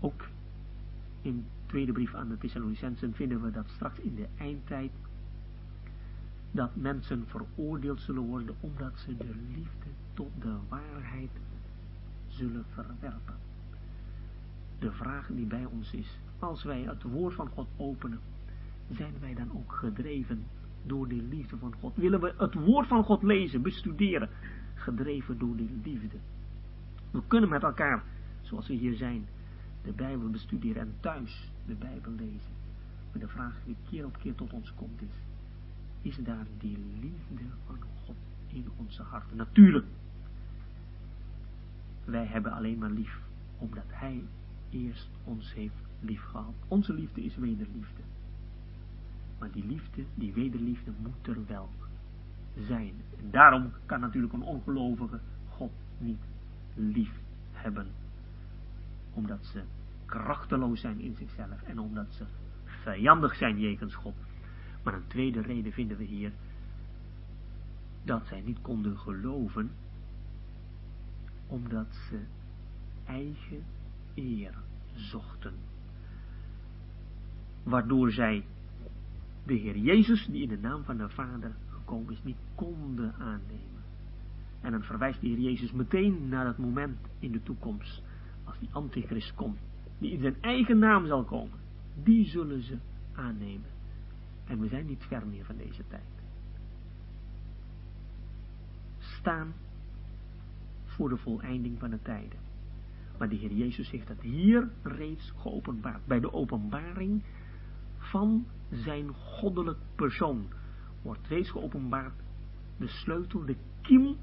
Ook in de tweede brief aan de Thessalonicensen vinden we dat straks in de eindtijd dat mensen veroordeeld zullen worden omdat ze de liefde tot de waarheid zullen verwerpen. De vraag die bij ons is, als wij het woord van God openen, zijn wij dan ook gedreven door de liefde van God? Willen we het woord van God lezen, bestuderen, gedreven door de liefde? We kunnen met elkaar, zoals we hier zijn, de Bijbel bestuderen en thuis de Bijbel lezen. Maar de vraag die keer op keer tot ons komt is, is daar die liefde van God in onze harten? Natuurlijk, wij hebben alleen maar lief, omdat Hij eerst ons heeft lief gehad. Onze liefde is wederliefde. Maar die liefde, die wederliefde moet er wel zijn. En daarom kan natuurlijk een ongelovige God niet lief hebben. Omdat ze krachteloos zijn in zichzelf en omdat ze vijandig zijn jegens God. Maar een tweede reden vinden we hier dat zij niet konden geloven omdat ze eigen eer zochten. Waardoor zij de Heer Jezus, die in de naam van de Vader gekomen is, niet konden aannemen. En dan verwijst de Heer Jezus meteen naar het moment in de toekomst, als die antichrist komt, die in zijn eigen naam zal komen. Die zullen ze aannemen. En we zijn niet ver meer van deze tijd. Staan voor de voleinding van de tijden. Maar de Heer Jezus heeft dat hier reeds geopenbaard. Bij de openbaring van zijn goddelijk persoon wordt reeds geopenbaard de sleutel, de kiem,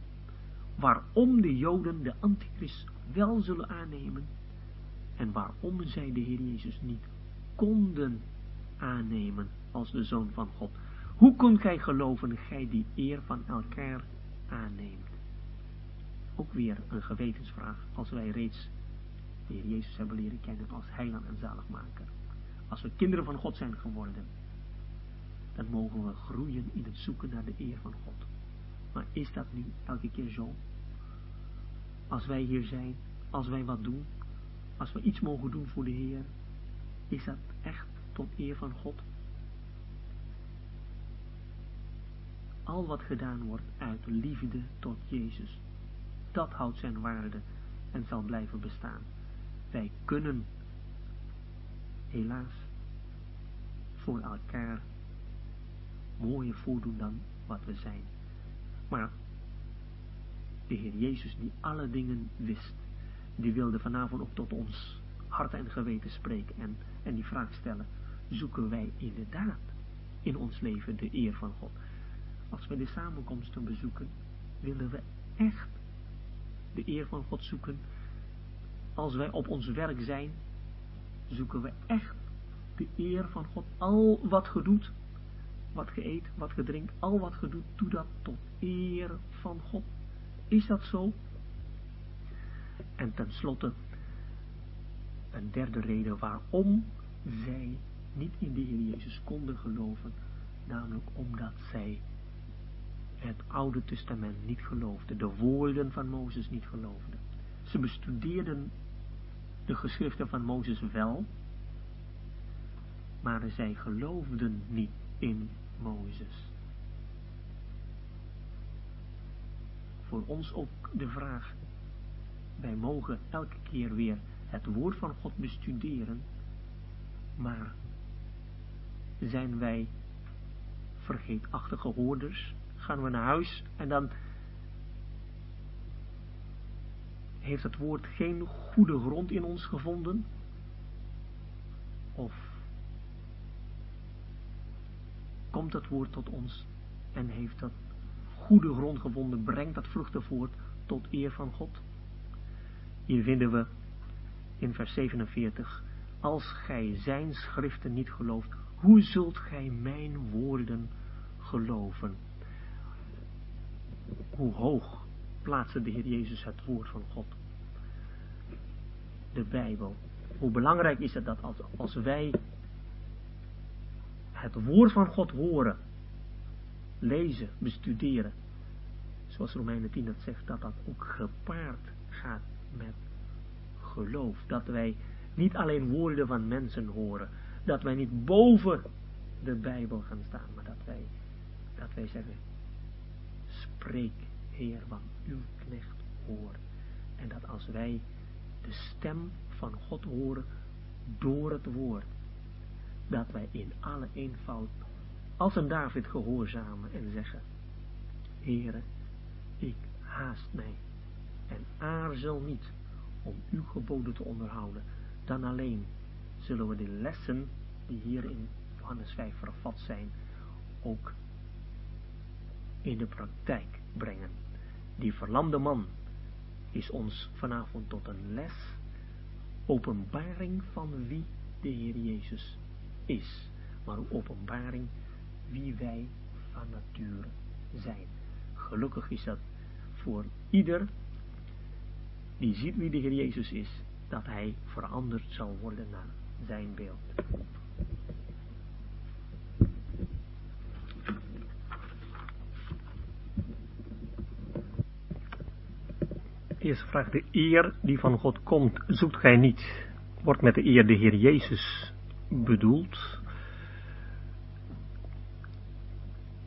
waarom de Joden de Antichrist wel zullen aannemen en waarom zij de Heer Jezus niet konden aannemen als de Zoon van God. Hoe kunt gij geloven, gij die eer van elkaar aanneemt? Ook weer een gewetensvraag, als wij reeds de Heer Jezus hebben leren kennen als heiland en zaligmaker. Als we kinderen van God zijn geworden, dan mogen we groeien in het zoeken naar de eer van God. Maar is dat nu elke keer zo? Als wij hier zijn, als wij wat doen, als we iets mogen doen voor de Heer, is dat echt tot eer van God? Al wat gedaan wordt uit liefde tot Jezus, dat houdt zijn waarde en zal blijven bestaan. Wij kunnen helaas voor elkaar mooier voordoen dan wat we zijn. Maar de Heer Jezus die alle dingen wist, die wilde vanavond ook tot ons hart en geweten spreken en, en die vraag stellen, zoeken wij inderdaad in ons leven de eer van God? Als we de samenkomsten bezoeken, willen we echt de eer van God zoeken. Als wij op ons werk zijn, zoeken we echt de eer van God. Al wat ge doet, wat ge eet, wat ge drinkt, al wat ge doet, doe dat tot eer van God. Is dat zo? En tenslotte, een derde reden waarom zij niet in de Heer Jezus konden geloven, namelijk omdat zij het Oude Testament niet geloofden, de woorden van Mozes niet geloofden. Ze bestudeerden de geschriften van Mozes wel, maar zij geloofden niet in Mozes. Voor ons ook de vraag, wij mogen elke keer weer het woord van God bestuderen, maar zijn wij vergeetachtige hoorders? Gaan we naar huis en dan heeft het woord geen goede grond in ons gevonden? Of komt het woord tot ons en heeft dat goede grond gevonden, brengt dat vruchten voort tot eer van God? Hier vinden we in vers 47, als gij zijn schriften niet gelooft, hoe zult gij mijn woorden geloven? Hoe hoog plaatste de Heer Jezus het woord van God? De Bijbel. Hoe belangrijk is het dat als, als wij het woord van God horen, lezen, bestuderen, zoals Romeinen 10 dat zegt, dat dat ook gepaard gaat met geloof. Dat wij niet alleen woorden van mensen horen, dat wij niet boven de Bijbel gaan staan, maar dat wij, dat wij zeggen, spreek Heer, want uw knecht hoort. En dat als wij de stem van God horen door het woord, dat wij in alle eenvoud als een David gehoorzamen en zeggen, Heere, ik haast mij en aarzel niet om uw geboden te onderhouden, dan alleen zullen we de lessen die hier in Johannes 5 vervat zijn, ook in de praktijk brengen. Die verlamde man is ons vanavond tot een les, openbaring van wie de Heer Jezus is, maar ook openbaring wie wij van nature zijn. Gelukkig is dat voor ieder die ziet wie de Heer Jezus is, dat hij veranderd zal worden naar zijn beeld. Eerste vraag, de eer die van God komt, zoekt gij niet. Wordt met de eer de Heer Jezus bedoeld.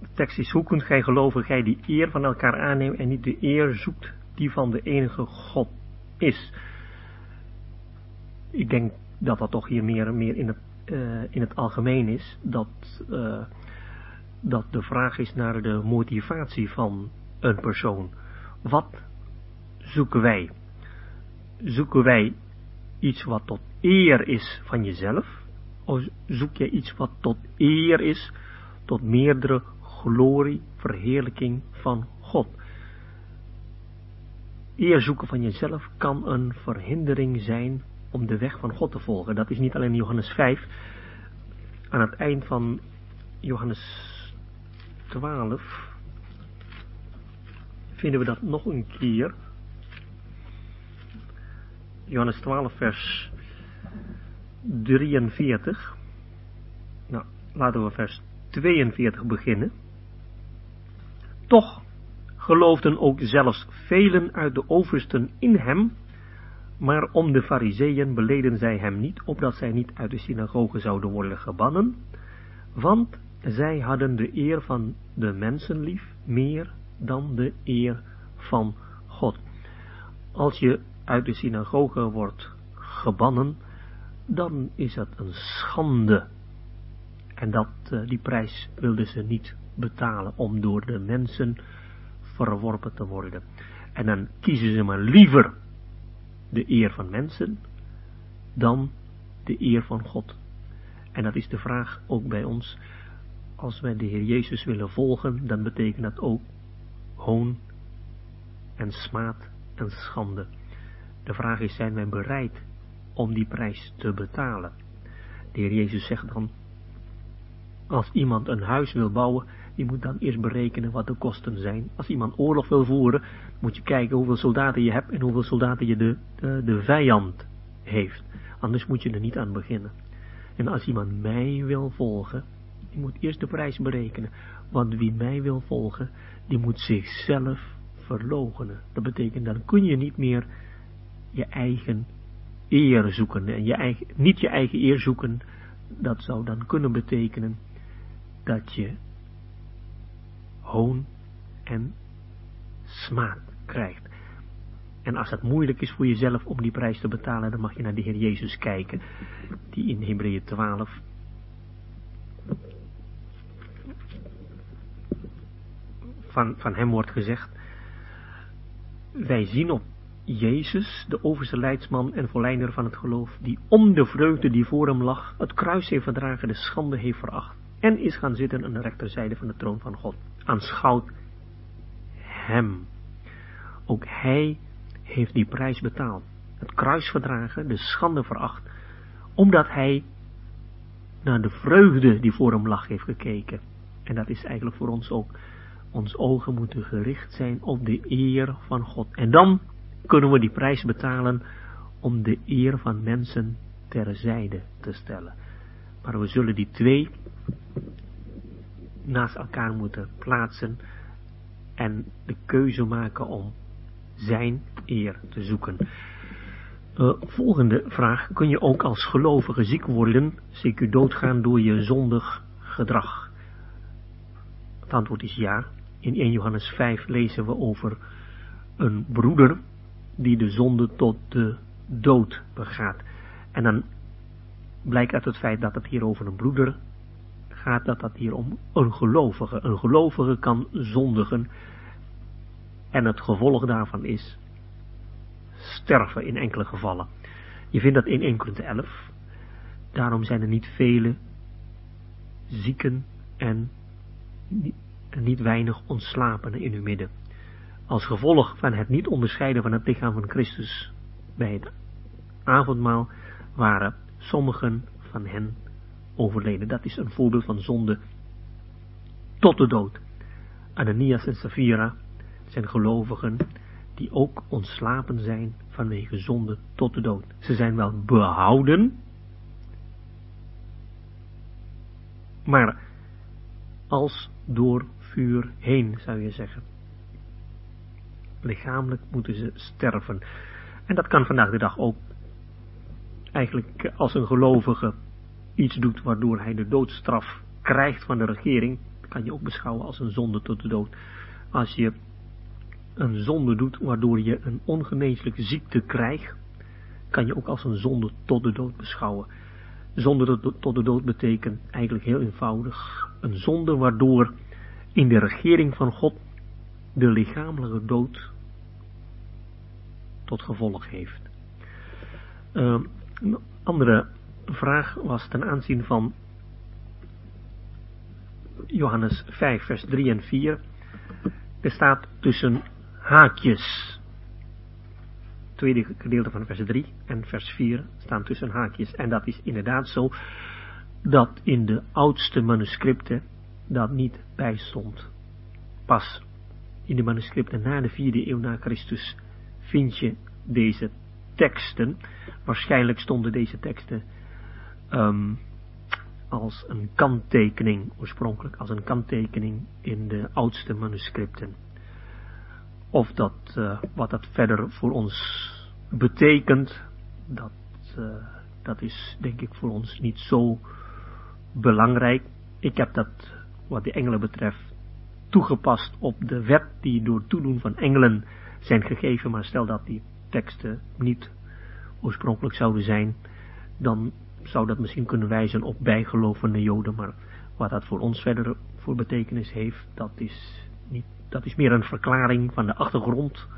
De tekst is, hoe kunt gij geloven, gij die eer van elkaar aanneemt en niet de eer zoekt die van de enige God is. Ik denk dat dat toch hier meer, meer in, het, uh, in het algemeen is. Dat, uh, dat de vraag is naar de motivatie van een persoon. Wat zoeken wij? Zoeken wij iets wat tot eer is van jezelf? Of zoek jij iets wat tot eer is, tot meerdere glorie, verheerlijking van God? Eer zoeken van jezelf kan een verhindering zijn om de weg van God te volgen. Dat is niet alleen Johannes 5. Aan het eind van Johannes 12 vinden we dat nog een keer. Johannes 12 vers 43. Nou, laten we vers 42 beginnen. Toch geloofden ook zelfs velen uit de oversten in hem, maar om de fariseeën beleden zij hem niet, opdat zij niet uit de synagoge zouden worden gebannen, want zij hadden de eer van de mensen lief, meer dan de eer van God. Als je uit de synagoge wordt gebannen, dan is dat een schande. En dat, uh, die prijs wilden ze niet betalen om door de mensen verworpen te worden. En dan kiezen ze maar liever de eer van mensen dan de eer van God. En dat is de vraag ook bij ons. Als wij de Heer Jezus willen volgen, dan betekent dat ook hoon en smaad en schande. De vraag is, zijn wij bereid om die prijs te betalen? De Heer Jezus zegt dan, als iemand een huis wil bouwen, die moet dan eerst berekenen wat de kosten zijn. Als iemand oorlog wil voeren, moet je kijken hoeveel soldaten je hebt en hoeveel soldaten je de, de, de vijand heeft. Anders moet je er niet aan beginnen. En als iemand mij wil volgen, die moet eerst de prijs berekenen. Want wie mij wil volgen, die moet zichzelf verlogenen. Dat betekent, dan kun je niet meer je eigen eer zoeken. En je eigen, niet je eigen eer zoeken, dat zou dan kunnen betekenen dat je hoon en smaad krijgt. En als het moeilijk is voor jezelf om die prijs te betalen, dan mag je naar de Heer Jezus kijken, die in Hebreeën 12 van, van hem wordt gezegd, wij zien op Jezus, de overste leidsman en volleinder van het geloof, die om de vreugde die voor hem lag, het kruis heeft verdragen, de schande heeft veracht, en is gaan zitten aan de rechterzijde van de troon van God. Aanschouwt hem. Ook hij heeft die prijs betaald. Het kruis verdragen, de schande veracht, omdat hij naar de vreugde die voor hem lag heeft gekeken. En dat is eigenlijk voor ons ook. Ons ogen moeten gericht zijn op de eer van God. En dan kunnen we die prijs betalen om de eer van mensen terzijde te stellen. Maar we zullen die twee naast elkaar moeten plaatsen en de keuze maken om zijn eer te zoeken. Uh, volgende vraag. Kun je ook als gelovige ziek worden, zeker doodgaan door je zondig gedrag? Het antwoord is ja. In 1 Johannes 5 lezen we over een broeder die de zonde tot de dood begaat. En dan blijkt uit het feit dat het hier over een broeder gaat, dat dat hier om een gelovige. Een gelovige kan zondigen en het gevolg daarvan is sterven in enkele gevallen. Je vindt dat in 1 Korinthe 11. Daarom zijn er niet vele zieken en niet weinig ontslapenen in uw midden. Als gevolg van het niet onderscheiden van het lichaam van Christus bij het avondmaal waren sommigen van hen overleden. Dat is een voorbeeld van zonde tot de dood. Ananias en Sapphira zijn gelovigen die ook ontslapen zijn vanwege zonde tot de dood. Ze zijn wel behouden, maar als door vuur heen, zou je zeggen. Lichamelijk moeten ze sterven. En dat kan vandaag de dag ook. Eigenlijk als een gelovige iets doet waardoor hij de doodstraf krijgt van de regering, kan je ook beschouwen als een zonde tot de dood. Als je een zonde doet waardoor je een ongeneeslijke ziekte krijgt, kan je ook als een zonde tot de dood beschouwen. Zonde tot de dood betekent eigenlijk heel eenvoudig een zonde waardoor in de regering van God de lichamelijke dood tot gevolg heeft. Uh, een andere vraag was ten aanzien van Johannes 5, vers 3 en 4. Er staat tussen haakjes. Tweede gedeelte van vers 3 en vers 4 staan tussen haakjes. En dat is inderdaad zo dat in de oudste manuscripten dat niet bijstond. Pas in de manuscripten na de vierde eeuw na Christus vind je deze teksten. Waarschijnlijk stonden deze teksten um, als een kanttekening, oorspronkelijk als een kanttekening in de oudste manuscripten. Of dat, uh, wat dat verder voor ons betekent, dat, uh, dat is denk ik voor ons niet zo belangrijk. Ik heb dat, wat de engelen betreft, toegepast op de wet die door toedoen van engelen zijn gegeven, maar stel dat die teksten niet oorspronkelijk zouden zijn, dan zou dat misschien kunnen wijzen op bijgelovende joden, maar wat dat voor ons verder voor betekenis heeft, dat is, niet, dat is meer een verklaring van de achtergrond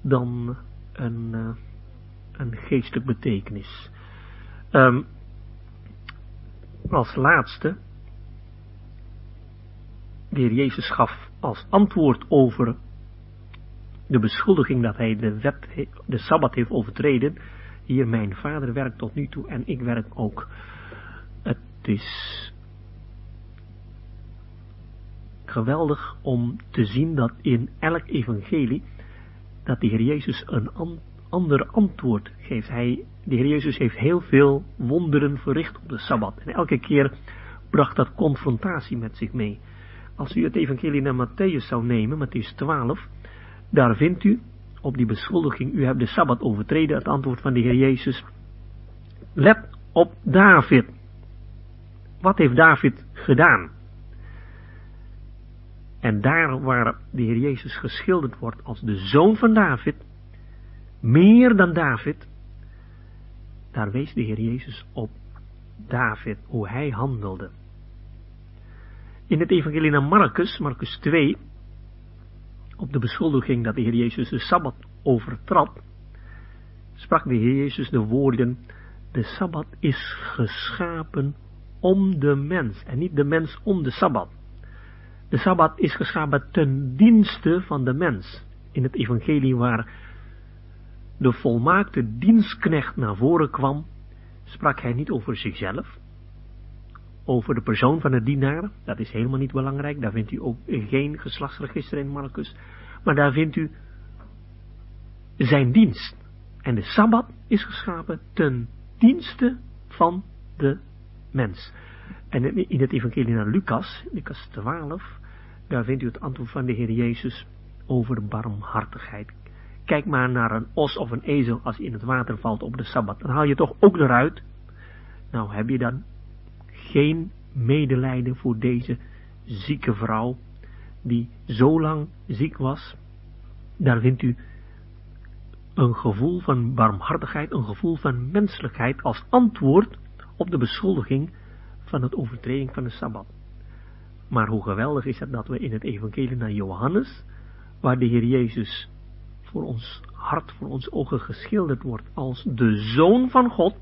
dan een, uh, een geestelijk betekenis. Um, als laatste, de heer Jezus gaf als antwoord over de beschuldiging dat hij de wet, de Sabbat heeft overtreden, hier mijn vader werkt tot nu toe en ik werk ook. Het is geweldig om te zien dat in elk evangelie, dat de Heer Jezus een ander antwoord geeft. Hij, de Heer Jezus heeft heel veel wonderen verricht op de Sabbat. En elke keer bracht dat confrontatie met zich mee. Als u het evangelie naar Matthäus zou nemen, Matthäus 12, daar vindt u op die beschuldiging, u hebt de Sabbat overtreden, het antwoord van de Heer Jezus. Let op David. Wat heeft David gedaan? En daar waar de Heer Jezus geschilderd wordt als de zoon van David, meer dan David, daar wees de Heer Jezus op David, hoe hij handelde. In het evangelie naar Marcus, Marcus 2, op de beschuldiging dat de Heer Jezus de Sabbat overtrad, sprak de Heer Jezus de woorden, de Sabbat is geschapen om de mens en niet de mens om de Sabbat. De Sabbat is geschapen ten dienste van de mens. In het evangelie waar de volmaakte dienstknecht naar voren kwam, sprak hij niet over zichzelf, over de persoon van de dienaar, dat is helemaal niet belangrijk, daar vindt u ook geen geslachtsregister in Marcus, maar daar vindt u zijn dienst. En de Sabbat is geschapen ten dienste van de mens. En in het evangelie naar Lucas, Lucas 12, daar vindt u het antwoord van de Heer Jezus over barmhartigheid. Kijk maar naar een os of een ezel als in het water valt op de Sabbat. Dan haal je toch ook eruit. Nou, heb je dan geen medelijden voor deze zieke vrouw, die zo lang ziek was. Daar vindt u een gevoel van barmhartigheid, een gevoel van menselijkheid als antwoord op de beschuldiging van het overtreding van de Sabbat. Maar hoe geweldig is het dat we in het evangelie naar Johannes, waar de Heer Jezus voor ons hart, voor ons ogen geschilderd wordt als de Zoon van God,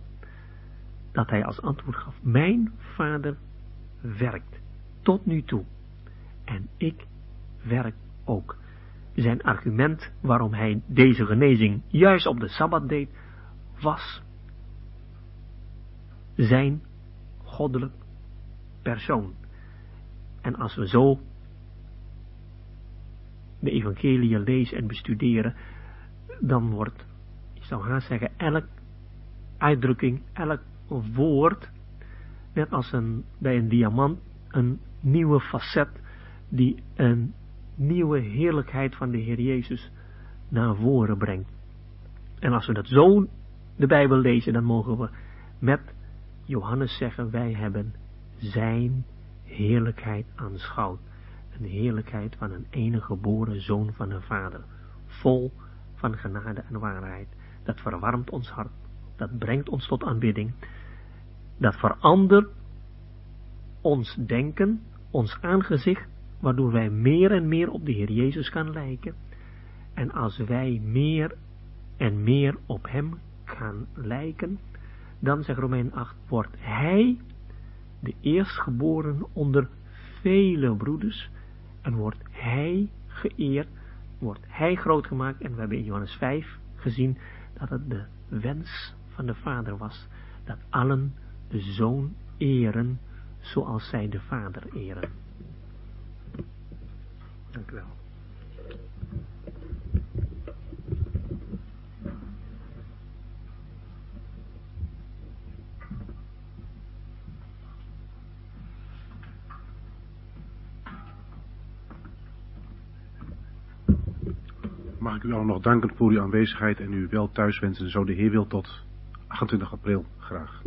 dat hij als antwoord gaf, mijn vader werkt tot nu toe en ik werk ook. Zijn argument waarom hij deze genezing juist op de Sabbat deed, was zijn goddelijk persoon. En als we zo de evangelie lezen en bestuderen, dan wordt, ik zou haast zeggen, elk uitdrukking, elk woord, net als een, bij een diamant, een nieuwe facet die een nieuwe heerlijkheid van de Heer Jezus naar voren brengt. En als we dat zo de Bijbel lezen, dan mogen we met Johannes zeggen, wij hebben zijn heerlijkheid aanschouwd. Een heerlijkheid van een enige geboren zoon van een vader, vol van genade en waarheid. Dat verwarmt ons hart, dat brengt ons tot aanbidding, dat verandert ons denken, ons aangezicht, waardoor wij meer en meer op de Heer Jezus gaan lijken. En als wij meer en meer op Hem gaan lijken, dan zegt Romein 8, wordt hij de eerstgeboren onder vele broeders en wordt hij geëerd, wordt hij groot gemaakt en we hebben in Johannes 5 gezien dat het de wens van de vader was, dat allen de zoon eren zoals zij de vader eren. Dank u wel. Mag ik u allen nog danken voor uw aanwezigheid en u wel thuiswensen, zo de Heer wil tot 28 april graag.